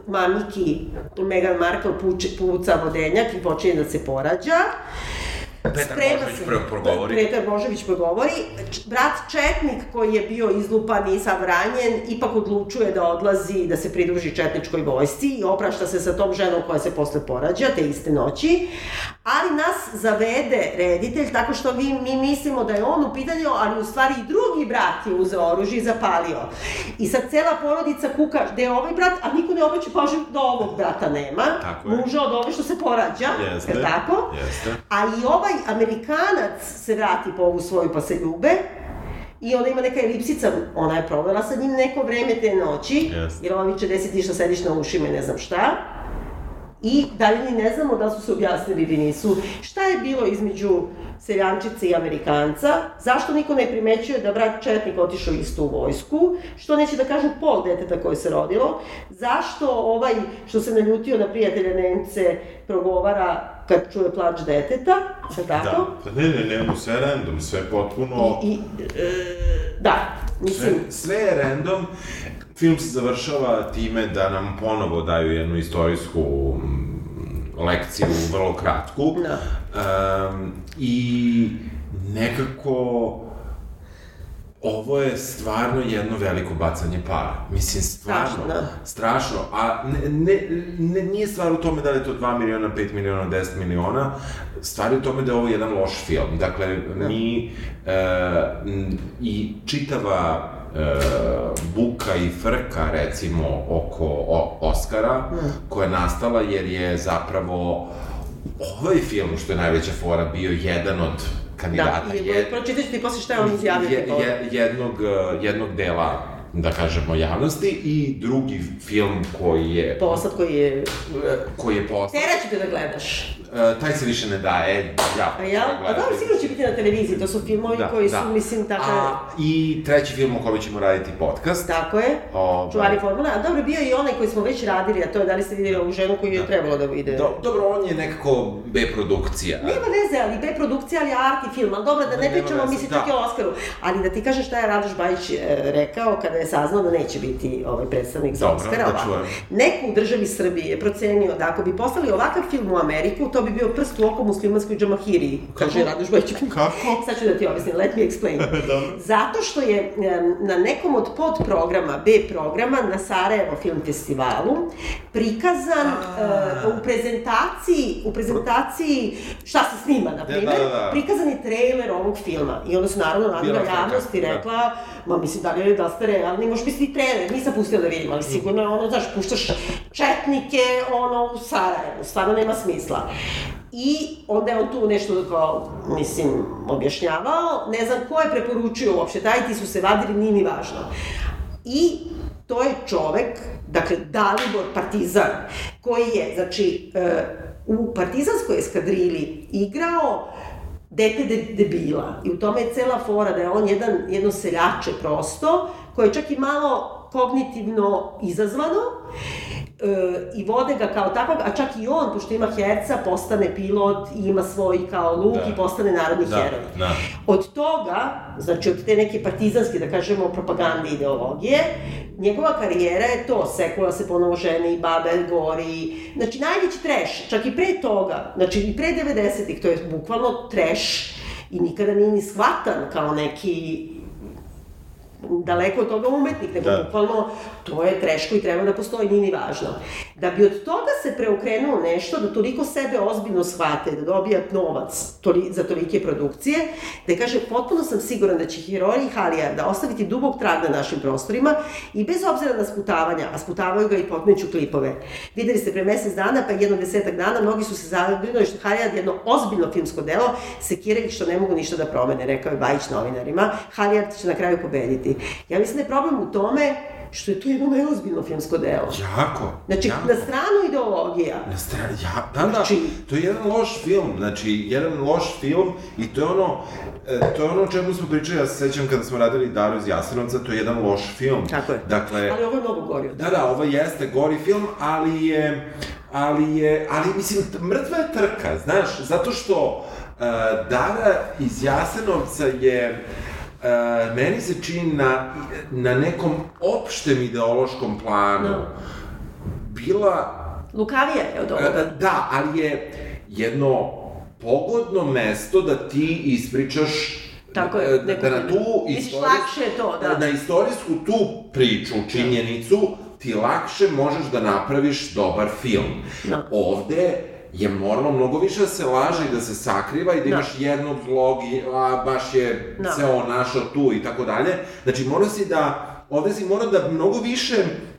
mamiki Meghan Markle puče, puca vodenjak i počinje da se porađa. Petar Sprema Božović prvo progovori. Petar Božović progovori. Brat Četnik koji je bio izlupan i sav ranjen, ipak odlučuje da odlazi, da se pridruži Četničkoj vojsci i oprašta se sa tom ženom koja se posle porađa te iste noći. Ali nas zavede reditelj tako što vi, mi mislimo da je on u pitanju, ali u stvari i drugi brat je uzeo oružje i zapalio. I sad cela porodica kuka gde je ovaj brat, a niko ne obraća pažnju da ovog brata nema. Tako je. Muža od ove što se porađa. Jeste. Je tako? Jeste. A i ovaj Amerikanac se vrati po ovu svoju pa se ljube. I onda ima neka elipsica, ona je provela sa njim neko vreme te noći, Jeste. jer ova viče gde si ti što sediš na ušima i ne znam šta. I dalje ni ne znamo da su se objasnili ili nisu. Šta je bilo između seljančice i Amerikanca? Zašto niko ne primećuje da brat Četnik otišao isto u vojsku? Što neće da kažu pol deteta koje se rodilo? Zašto ovaj što se naljutio na prijatelja Nemce progovara kad čuje plač deteta? Je tako? Da. Ne, ne, ne, sve random, sve potpuno... I, i e, da, mislim, Sve, sve je random. Film se završava time da nam ponovo daju jednu istorijsku mm, lekciju vrlo kratku. Da. Um, I nekako ovo je stvarno jedno veliko bacanje para. Mislim, stvarno, Strašno, da. strašno. A ne, ne, ne, nije stvar u tome da li je to 2 miliona, 5 miliona, 10 miliona. Stvar je u tome da je ovo jedan loš film. Dakle, mi e, i čitava e, buka i frka, recimo, oko o, Oscara, koja je nastala jer je zapravo ovaj film, što je najveća fora, bio jedan od kandidata. Da, i je- pročitat ću ti posle šta je on izjavio. je, je, jednog, eh, jednog dela, da kažemo, javnosti i drugi film koji je, Posad koji je... koji je postao. Teraću te da gledaš. Uh, taj se više ne daje, ja. A ja? A dobro, sigurno će biti na televiziji, to su filmovi koji su, mislim, tako... A, I treći film o kome ćemo raditi podcast. Tako je. Ovaj. Čuvari formule. A dobro, bio i onaj koji smo već radili, a to je da li ste vidjeli ovu ženu koju je trebalo da ide... Do, dobro, on je nekako B produkcija. Nema veze, ali B produkcija, ali arti film, ali dobro, da ne Nema pričamo, mislim, da. čak i o Oskaru. Ali da ti kažem šta je Radoš Bajić e, rekao kada je saznao da neće biti ovaj predstavnik za Dobro, Oskara. da ovako. čujem. Neko u državi Srbije je procenio da ako bi poslali ovakav film u Ameriku, to bi bio prst u oko muslimanskoj džamahiriji, kaže Radoš Bajić. Kako? Sad ću da ti objasnim, let me explain. *laughs* Zato što je na nekom od podprograma, B programa, na Sarajevo film festivalu, prikazan e, u prezentaciji, u prezentaciji šta se snima, na primjer, da, da. prikazan je trailer ovog filma. I onda su naravno frka, javnost i da. rekla, ma mislim, da li je da ste realni, možeš misliti trailer, nisam pustila da vidim, ali sigurno je ono, znaš, puštaš četnike, ono, u Sarajevu, stvarno nema smisla. I onda je on tu nešto kao, mislim, objašnjavao, ne znam ko je preporučio uopšte, taj ti su se vadili, nije ni važno. I to je čovek, dakle, Dalibor Partizan, koji je, znači, e, u partizanskoj eskadrili igrao dete de, debila. I u tome je cela fora da je on jedan, jedno seljače prosto, koje je čak i malo kognitivno izazvano, e, i vode ga kao takvog, a čak i on, pošto ima herca, postane pilot i ima svoj kao luk Da. i postane narodni Da, heroj. da. Od toga, znači od te neke partizanske, da kažemo, propagande ideologije, njegova karijera je to, sekula se ponovo žene i babe gori, znači najveći treš, čak i pre toga, znači i pre 90-ih, to je bukvalno treš i nikada nije ni shvatan kao neki daleko od toga umetnik, nego Da. bukvalno to je treš koji treba da postoji, nije ni važno. Da bi od toga se preokrenulo nešto, da toliko sebe ozbiljno shvate, da dobija novac toli, za tolike produkcije, da kaže, potpuno sam siguran da će heroji Halijarda ostaviti dubog trag na našim prostorima i bez obzira na sputavanja, a sputavaju ga i potmeću klipove. Videli ste pre mesec dana, pa jedno desetak dana, mnogi su se zabrinuli što Halijard jedno ozbiljno filmsko delo, sekiraju što ne mogu ništa da promene, rekao je Bajić novinarima. Halijard će na kraju pobediti. Ja mislim da je problem u tome što je to jedno neozbiljno filmsko delo. Jako. Znači, jako. na stranu ideologija. Na strani, ja, da, da, Znači- to je jedan loš film, znači, jedan loš film i to je ono, e, to je ono o čemu smo pričali, ja se sećam kada smo radili Daru iz Jasenovca, to je jedan loš film. Tako je. Dakle, Ali ovo je mnogo gori Da, da, ovo jeste gori film, ali je, ali je, ali mislim, mrtva je trka, znaš, zato što uh, Dara iz Jasenovca je, uh, meni se čini na, na nekom opštem ideološkom planu Da. bila Lukavija je od ovoga. E, Da, ali je jedno pogodno mesto da ti ispričaš Tako je, e, neku da na tu istorijsku, to, da. na istorijsku tu priču, činjenicu, ti lakše možeš da napraviš dobar film. Da. Ovde je moralo mnogo više da se laže i da se sakriva i da, Da. imaš jednog zlog, i, a baš je Da. ceo našao tu i tako dalje. Znači, mora si da, ovde si mora da mnogo više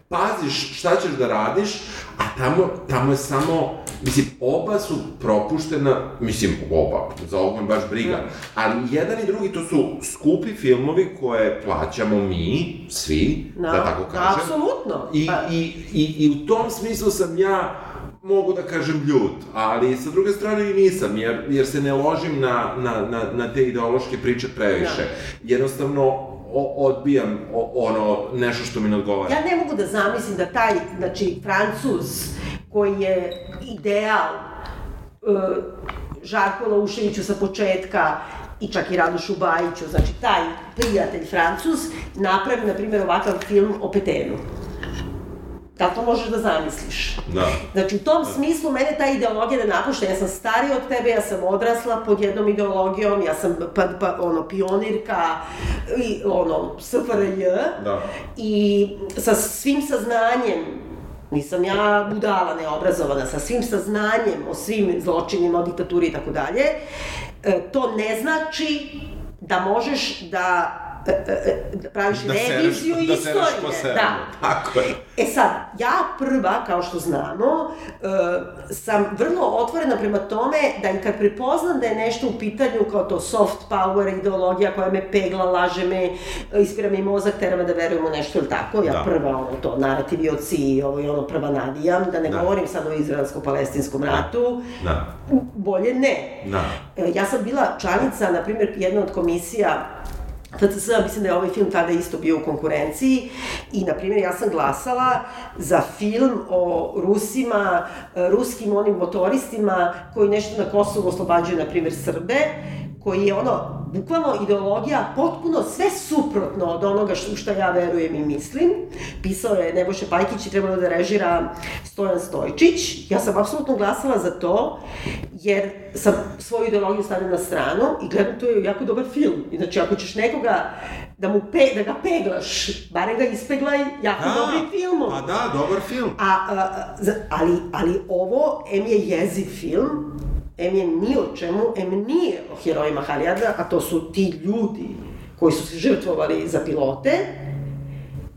paziš šta ćeš da radiš, a tamo, tamo je samo, mislim, oba su propuštena, mislim, oba, za ovog me baš briga, ali jedan i drugi to su skupi filmovi koje plaćamo mi, svi, da, tako da, kažem. apsolutno. I, Pa- i, i, I u tom smislu sam ja, mogu da kažem ljut, ali sa druge strane i nisam, jer, jer se ne ložim na, na, na, na te ideološke priče previše. Jednostavno, o, odbijam o, ono, nešto što mi ne odgovara. Ja ne mogu da zamislim da taj, znači, Francuz koji je ideal uh, Žarko Lauševiću sa početka i čak i Radošu Bajiću, znači taj prijatelj Francuz, napravi, na primjer, ovakav film o Petenu. Da li to možeš da zamisliš? Da. Znači, u tom smislu, mene ta ideologija ne napušta. Ja sam starija od tebe, ja sam odrasla pod jednom ideologijom, ja sam, pa, pa, ono, pionirka, i, ono, SFRJ. Da. I sa svim saznanjem Nisam ja budala, neobrazovana, sa svim saznanjem o svim zločinima, o diktaturi i tako dalje. E, to ne znači da možeš da e, e, da praviš Da sereš- reviziju da sereš istorije. po sebi. Da. Tako je. E sad, ja prva, kao što znamo, e, sam vrlo otvorena prema tome da i kad prepoznam da je nešto u pitanju kao to soft power ideologija koja me pegla, laže me, e, ispira mi mozak, tera me da verujem u nešto, ili tako? Ja Da. prva, ono to, narativ oci i ovo i ono prva navijam, da ne Da. govorim sad o izraelsko-palestinskom ratu, Da. bolje ne. Da. E, Ja sam bila članica, na primjer, jedna od komisija FCS, mislim da je ovaj film tada isto bio u konkurenciji. I, na primjer, ja sam glasala za film o Rusima, ruskim onim motoristima koji nešto na Kosovu oslobađaju, na primjer, Srbe, koji je ono, bukvalno ideologija potpuno sve suprotno od onoga što, što ja verujem i mislim. Pisao je Nebojša Pajkić i trebalo da režira Stojan Stojčić. Ja sam apsolutno glasala za to, jer sam svoju ideologiju stavila na stranu i gledam, to je jako dobar film. Znači, ako ćeš nekoga da, mu pe, da ga peglaš, barem ga ispeglaj jako dobrim filmom. Pa da, dobar film. A, a, za- ali, ali ovo, em je jeziv film, em je ni o čemu, em nije o herojima Halijada, a to su ti ljudi koji su se žrtvovali za pilote.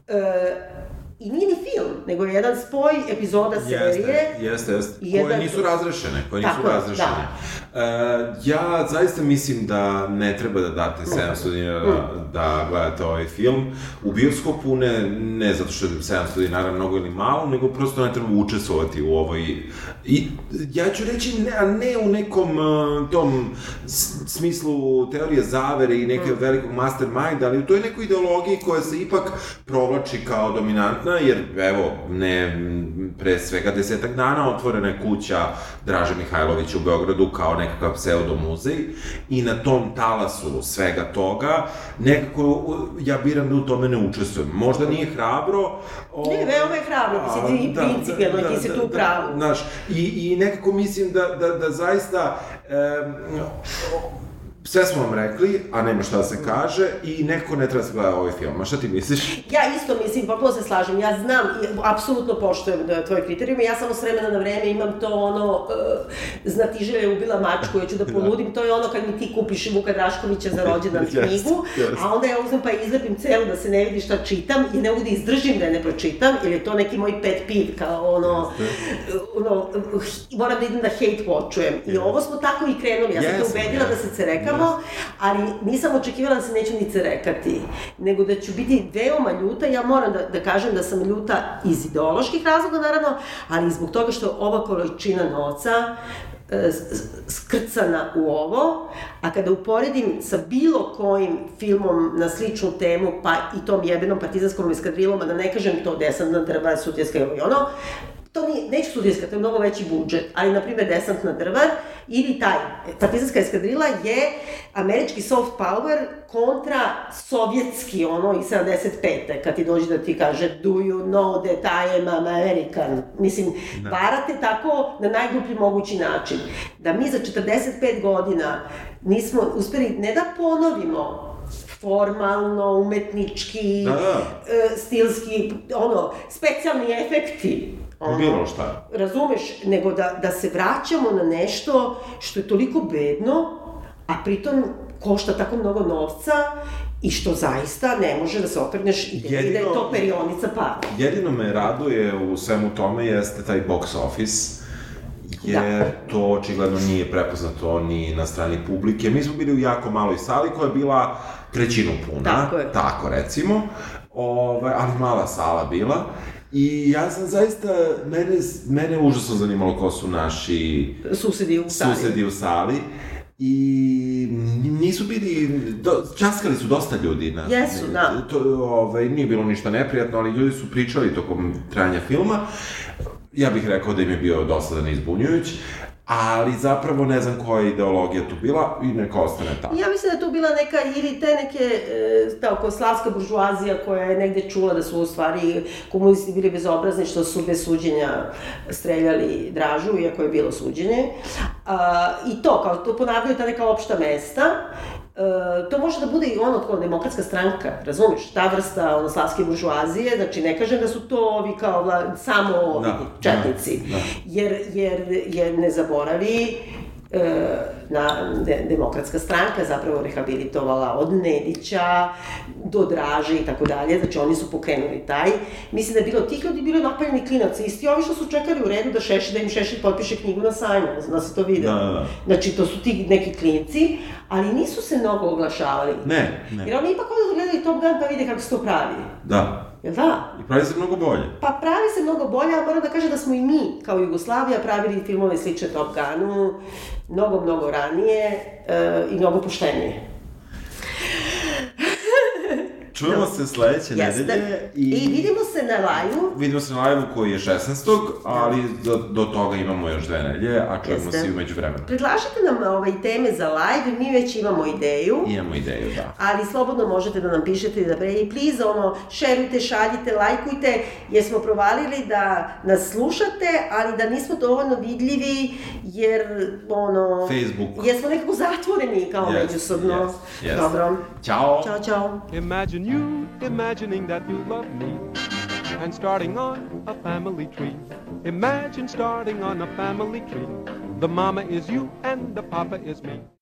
E, I nije ni film, nego je jedan spoj epizoda serije. Jeste, jeste, jeste. Koje jedan- nisu razrešene, koje nisu Tako je, razrešene. E, ja zaista mislim da ne treba da date 700 dinara Mm. da gledate ovaj film. U bioskopu ne, ne zato što je 700 dinara mnogo ili malo, nego prosto ne treba učestvovati u ovoj... I ja ću reći, ne, a ne u nekom uh, tom smislu teorije zavere i Mm. neke velikog masterminda, ali u toj nekoj ideologiji koja se ipak provlači kao dominantna, jer evo, ne, pre svega desetak dana otvorena je kuća Draže Mihajlovića u Beogradu kao nekakav pseudo muzej i na tom talasu svega toga nekako ja biram da u tome ne učestvujem. Možda nije hrabro. Ne, veoma je hrabro, ti si ti principijelno i ti si tu u pravu. Znaš, i, i nekako mislim da, da, da zaista em, sve smo vam rekli, a nema šta da se kaže i nekako ne treba da se gleda ovaj film. A šta ti misliš? Ja isto mislim, potpuno se slažem, ja znam i apsolutno poštujem da tvoje kriterijume, ja samo s vremena na vreme imam to ono, uh, znatiželja je ubila mačku, ja ću da *laughs* poludim, to je ono kad mi ti kupiš Vuka Draškovića za rođendan *laughs* Jeste, knjigu, jeste. a onda ja uzmem pa izlepim celu da se ne vidi šta čitam i ne mogu da izdržim da je ne pročitam, jer je to neki moj pet piv, kao ono, ono, moram da idem da hate watchujem. I ovo smo tako i krenuli, ja sam te ubedila da jesmo. se cerekamo, ali nisam očekivala da se neću ni cerekati, nego da ću biti veoma ljuta. Ja moram da, da kažem da sam ljuta iz ideoloških razloga, naravno, ali i zbog toga što ova količina novca e, skrcana u ovo, a kada uporedim sa bilo kojim filmom na sličnu temu, pa i tom jebenom partizanskom eskadrilom, a da ne kažem to desantna drva, sutjeska i ono, to nije, neću studijska, to je mnogo veći budžet, ali, na primjer, desantna drvar ili taj, partizanska eskadrila je američki soft power kontra sovjetski, ono, iz 75. kad ti dođe da ti kaže do you know that I am American? Mislim, varate tako na najgluplji mogući način. Da mi za 45 godina nismo uspeli ne da ponovimo formalno, umetnički, Da, da. e, stilski, ono, specijalni efekti. Ono, Bilo šta. Razumeš, nego da, da se vraćamo na nešto što je toliko bedno, a pritom košta tako mnogo novca i što zaista ne može da se otrgneš ideji da je Jedino- to perionica para. Jedino me raduje u svemu tome jeste taj box office, jer to očigledno nije prepoznato ni na strani publike. Mi smo bili u jako maloj sali koja je bila trećinu puna, Tako je. tako recimo, Ove, ali mala sala bila. I ja sam zaista, mene, mene užasno zanimalo ko su naši Susedi u sali. susedi u sali. I nisu bili, do, časkali su dosta ljudi. Na, Jesu, da. To, ovaj, nije bilo ništa neprijatno, ali ljudi su pričali tokom trajanja filma. Ja bih rekao da im je bio dosadan i izbunjujuć. Ali zapravo ne znam koja je ideologija tu bila i neka ostane tako. Ja mislim da je tu bila neka, ili te neke, e, tako, slavska buržuazija koja je negde čula da su u stvari komunisti bili bezobrazni što su bez suđenja streljali Dražu, iako je bilo suđenje. A, I to, kao to ponavljaju ta neka opšta mesta. E, to može da bude i ono kao demokratska stranka, razumiješ? Ta vrsta ono, slavske buržuazije, znači ne kažem da su to ovi kao vla, samo ovi Da, četnici. da, da. Jer, jer, jer ne zaboravi, e, na de, demokratska stranka zapravo rehabilitovala od Nedića do Draže i tako dalje, znači oni su pokrenuli taj. Mislim da je bilo tih ljudi, bilo je napaljeni klinaca, isti ovi što su čekali u redu da Šešelj, da im Šešelj potpiše knjigu na sajmu, da se to vide. Da, da, da. Znači to su ti neki klinci, ali nisu se mnogo oglašavali. Ne, ne. Jer oni ipak onda gledaju Top Gun pa vide kako se to pravi. Da. Jel da? I pravi se mnogo bolje. Pa pravi se mnogo bolje, ali moram da kažem da smo i mi, kao Jugoslavija, pravili filmove slične Top Gunu, mnogo, mnogo ranije e, i mnogo poštenije. Čujemo se sledeće Jeste. nedelje I... I vidimo se na live Vidimo se na live koji je 16. ali do, do toga imamo još dve nedelje, a čujemo Jeste. se i umeđu vremenu. Predlažite nam ovaj, teme za live, mi već imamo ideju. Imamo ideju, da. Ali slobodno možete da nam pišete i da pre i please, ono, šerujte, šaljite, lajkujte, jer smo provalili da nas slušate, ali da nismo dovoljno vidljivi, jer, ono... Facebook. Jer smo nekako zatvoreni kao Yes, međusobno. yes, yes. Dobro. Ćao! Ćao, čao. Imagine you imagining that you love me and starting on a family tree. Imagine starting on a family tree. The mama is you and the papa is me.